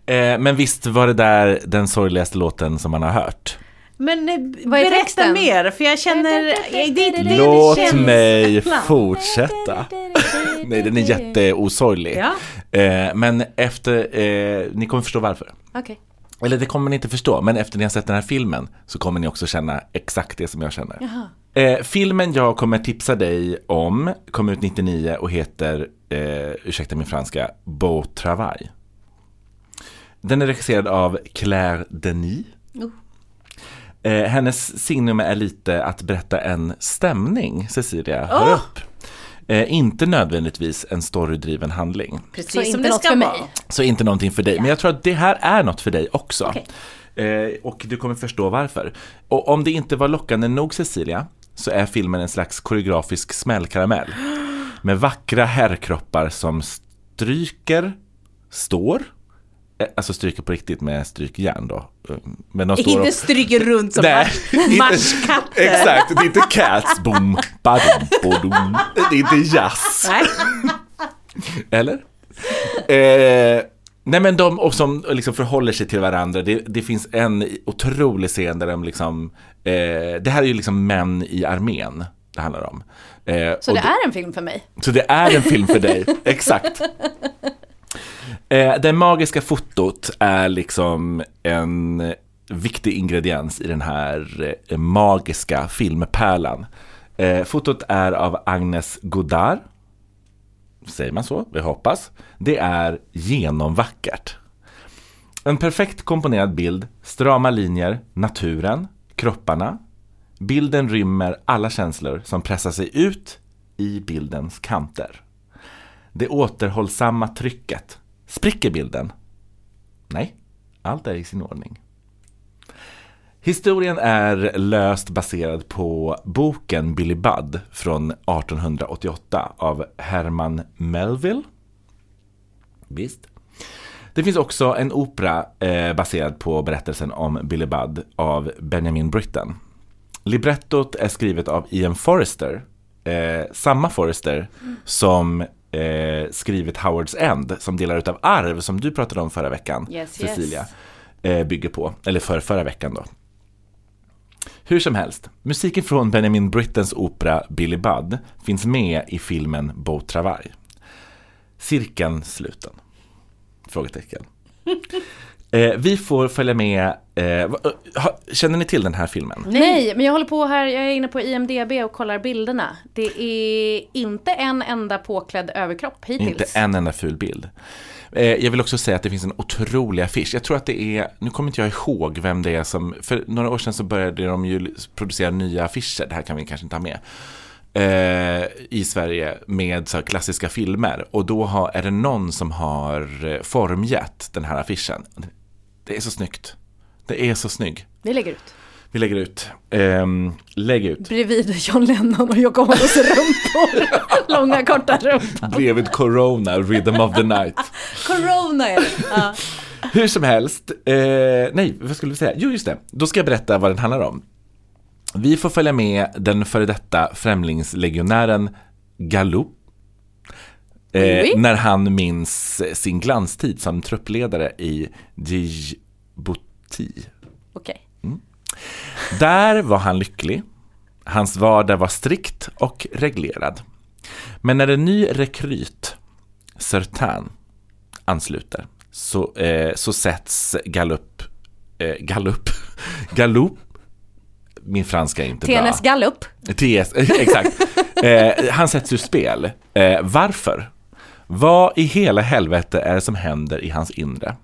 Eh, men visst var det där den sorgligaste låten som man har hört? Men eh, Vad är berätta texten? mer, för jag känner... Det, det, det, Låt känns- mig fortsätta. Nej, den är jätteosorglig. Ja. Eh, men efter, eh, ni kommer förstå varför. Okej. Eller det kommer ni inte förstå, men efter ni har sett den här filmen så kommer ni också känna exakt det som jag känner. Eh, filmen jag kommer tipsa dig om kom ut 99 och heter, eh, ursäkta min franska, Beau Travail. Den är regisserad av Claire Denis. Eh, hennes signum är lite att berätta en stämning, Cecilia, hör upp. Eh, inte nödvändigtvis en storydriven handling. Precis Så som det ska för mig. vara. Så inte någonting för dig, men jag tror att det här är något för dig också. Okej. Eh, och du kommer förstå varför. Och om det inte var lockande nog Cecilia, så är filmen en slags koreografisk smällkaramell. Med vackra herrkroppar som stryker, står, alltså stryker på riktigt med strykjärn då. Eh, Men de står Inte och, stryker runt som Nej, mar- inte- marschkatter. Exakt, det är inte cats, boom, badum, bodum. Det är inte jazz. Nej. Eller? Eh, nej men de och som liksom förhåller sig till varandra. Det, det finns en otrolig scen där de liksom, eh, det här är ju liksom män i armén det handlar om. Eh, Så det då- är en film för mig. så det är en film för dig, exakt. Eh, det magiska fotot är liksom en viktig ingrediens i den här eh, magiska filmpärlan. Eh, fotot är av Agnes Godard. Säger man så? Vi hoppas. Det är genomvackert. En perfekt komponerad bild, strama linjer, naturen, kropparna. Bilden rymmer alla känslor som pressar sig ut i bildens kanter. Det återhållsamma trycket. Spricker bilden? Nej, allt är i sin ordning. Historien är löst baserad på boken Billy Budd från 1888 av Herman Melville. Visst. Det finns också en opera eh, baserad på berättelsen om Billy Budd av Benjamin Britten. Librettot är skrivet av Ian Forrester, eh, samma Forrester som eh, skrivit Howards End, som delar ut av arv, som du pratade om förra veckan, Yes, Cecilia, yes. eh, bygger på, eller för förra veckan då. Hur som helst, musiken från Benjamin Brittens opera Billy Budd finns med i filmen Beau Travail. Cirkeln sluten? Frågetecken. Eh, vi får följa med, eh, eh, ha- känner ni till den här filmen? Nej, men jag håller på här, jag är inne på IMDB och kollar bilderna. Det är inte en enda påklädd överkropp hittills. Inte en enda ful bild. Eh, jag vill också säga att det finns en otrolig affisch. Jag tror att det är, nu kommer inte jag ihåg vem det är som, för några år sedan så började de ju producera nya affischer, det här kan vi kanske inte ha med, eh, i Sverige med så här klassiska filmer. Och då har, är det någon som har eh, formgett den här affischen. Det är så snyggt. Det är så snygg. Vi lägger ut. Vi lägger ut. Ehm, lägg ut. Bredvid John Lennon och Yoko Onos rumpor. Långa korta rumpor. Bredvid Corona, Rhythm of the Night. Corona är det. Ja. Hur som helst, eh, nej, vad skulle vi säga? Jo, just det. Då ska jag berätta vad den handlar om. Vi får följa med den före detta främlingslegionären Galop. Eh, Oui. när han minns sin glanstid som truppledare i Djibouti. Okej. Där var han lycklig. Hans vardag var strikt och reglerad. Men när en ny rekryt, Sertan, ansluter så, eh, så sätts Gallup, eh, Gallup, Gallup, min franska är inte bra. TNS Gallup. TS, exakt. Eh, han sätts ur spel. Eh, varför? Vad i hela helvete är det som händer i hans inre?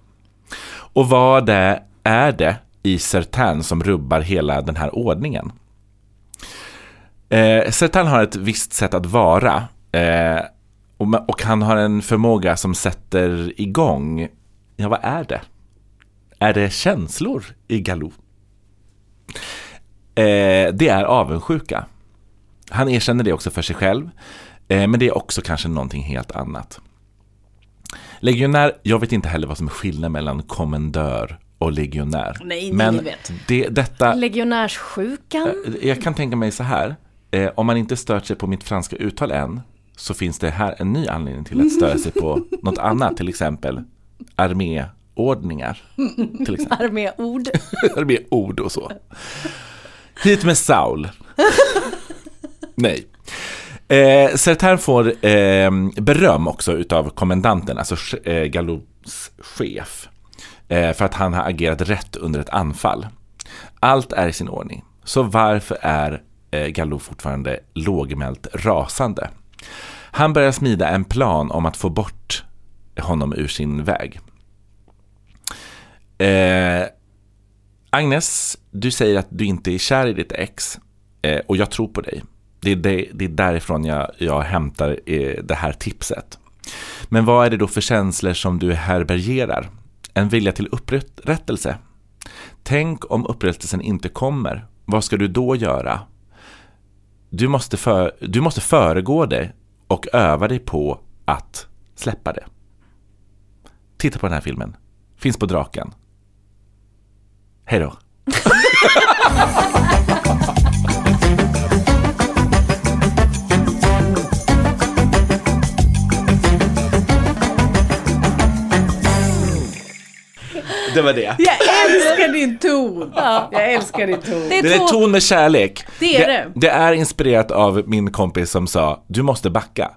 Och vad det är det i Sertan som rubbar hela den här ordningen? Eh, Sertan har ett visst sätt att vara eh, och, och han har en förmåga som sätter igång, ja vad är det? Är det känslor i Galou? Eh, det är avundsjuka. Han erkänner det också för sig själv, eh, men det är också kanske någonting helt annat. Legionär, jag vet inte heller vad som är skillnaden mellan kommendör och legionär. Nej, men vet. Det, detta, Legionärssjukan. Eh, Jag kan tänka mig så här. Eh, om man inte stört sig på mitt franska uttal än så finns det här en ny anledning till att störa sig på något annat, till exempel arméordningar. Till exempel. Arméord. arméord och så. Hit med Saul. Nej. Eh, Sertan får eh, beröm också utav kommendanten, alltså eh, Gallops chef, Eh, för att han har agerat rätt under ett anfall. Allt är i sin ordning. Så varför är eh, Gallo fortfarande lågmält rasande? Han börjar smida en plan om att få bort honom ur sin väg. Eh, Agnes, du säger att du inte är kär i ditt ex eh, och jag tror på dig. Det är, det, det är därifrån jag, jag hämtar eh, det här tipset. Men vad är det då för känslor som du härbärgerar? En vilja till upprättelse? Tänk om upprättelsen inte kommer, vad ska du då göra? Du måste, för, du måste föregå det och öva dig på att släppa det. Titta på den här filmen. Finns på Draken. Hej då. Det var det. Jag älskar din ton! Jag älskar din ton. Det är Det är två- ton med kärlek. Det är det. det är inspirerat av min kompis som sa, du måste backa.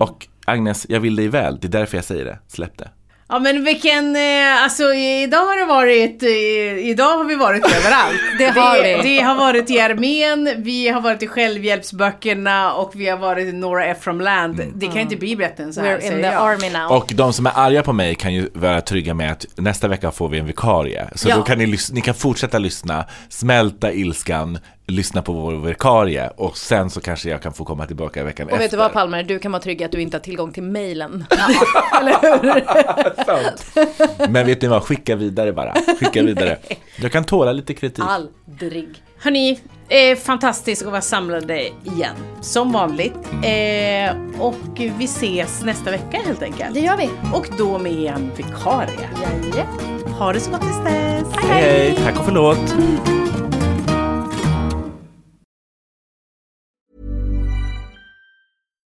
Och Agnes, jag vill dig väl, det är därför jag säger det. Släpp det. Ja men vilken, eh, alltså idag har det varit, eh, idag har vi varit överallt. Det har vi. Det har varit i armén, vi har varit i självhjälpsböckerna och vi har varit i Nora Ephraim Land. Det kan inte bli bättre än så här We're in säger the jag. army now. Och de som är arga på mig kan ju vara trygga med att nästa vecka får vi en vikarie. Så Ja. då kan ni, ni kan fortsätta lyssna, smälta ilskan, lyssna på vår vikarie och sen så kanske jag kan få komma tillbaka veckan Och efter. vet du vad Palmer, du kan vara trygg att du inte har tillgång till mejlen. Men vet ni vad, skicka vidare bara. Skicka vidare. Jag kan tåla lite kritik. Aldrig. Hörni, eh, fantastiskt att vara samlade igen. Som vanligt. Eh, och vi ses nästa vecka helt enkelt. Det gör vi. Och då med en vikarie. Jaja. Ha det så gott tills dess. Hej, hej, tack och förlåt.